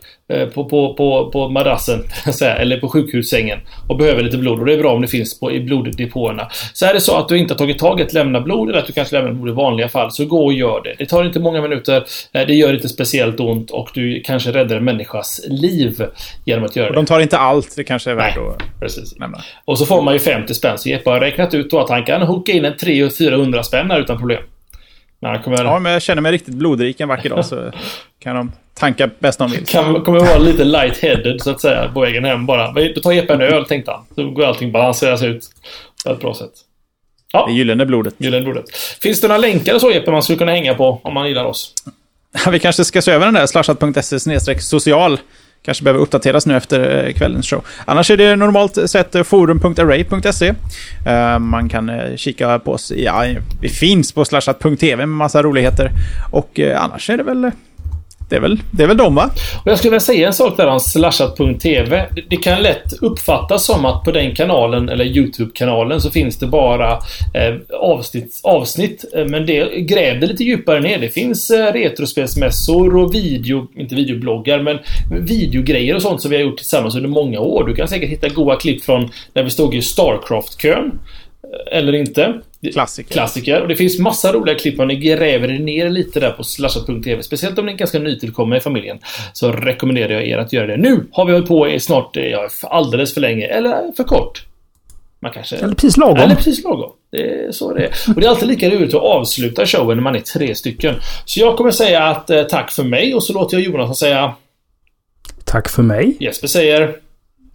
på, på, på, på madrassen eller på sjukhussängen och behöver lite blod. Och det är bra om det finns på, i bloddepåerna. Så är det så att du inte har tagit tag i att lämna blod eller att du kanske lämnar blod i vanliga fall så gå och gör det. Det tar inte många minuter. eh, Det gör inte speciellt ont och du kanske räddar en människas liv genom att göra Och det. de tar inte allt, det kanske är värt Nej. att Precis. nämna. Och så får man ju 50 spänn. Så Jeppe har räknat ut då att han kan hooka in en 300-400 spänn utan problem. Men han kommer, Ja, men jag känner mig riktigt blodrik en vacker dag så kan de tanka bäst de vill. kan, kommer vara lite light-headed så att säga på vägen hem bara. Då tar Jeppe en öl tänkte han. Så går allting balanseras ut på ett bra sätt. Det är gyllene blodet. Gyllene blodet. Finns det några länkar och så Jeppe man skulle kunna hänga på om man gillar oss? Vi kanske ska se över den där slashat.se social. Kanske behöver uppdateras nu efter eh, kvällens show. Annars är det normalt sett eh, forum.array.se. Eh, man kan kika på oss. Ja, vi finns på slashat.tv med massa roligheter. Och annars är det väl... Det är väl, det är väl de va? Och jag skulle vilja säga en sak där om slashat.tv. Det- kan lätt uppfattas som att på den kanalen, eller YouTube-kanalen, så finns det bara eh, avsnitt, avsnitt. Men det grävde lite djupare ner. Det finns eh, retrospelsmässor och video, inte videobloggar, men videogrejer och sånt som vi har gjort tillsammans under många år. Du kan säkert hitta goa klipp från när vi stod i Starcraft-kön. Eller inte. Klassiker. Klassiker. Och det finns massa roliga klipp om ni gräver er ner lite där på slashat.tv. Speciellt om ni är ganska nytillkomna i familjen. Så rekommenderar jag er att göra det. Nu har vi hållit på i snart, eh, ja, alldeles för länge. Eller för kort. Man kanske... Eller precis lagom. Eller precis lagom. Det är så det är. Och det är alltid lika roligt att avsluta showen när man är tre stycken. Så jag kommer säga att eh, tack för mig och så låter jag Jonas säga Tack för mig. Jesper säger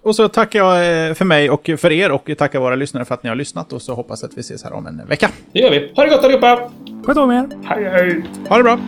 Och så tackar jag eh, för mig och för er och tackar våra lyssnare för att ni har lyssnat. Och så hoppas att vi ses här om en vecka. det gör vi. Ha det gott allihopa! Sköt om er. Hej hej! Ha det bra!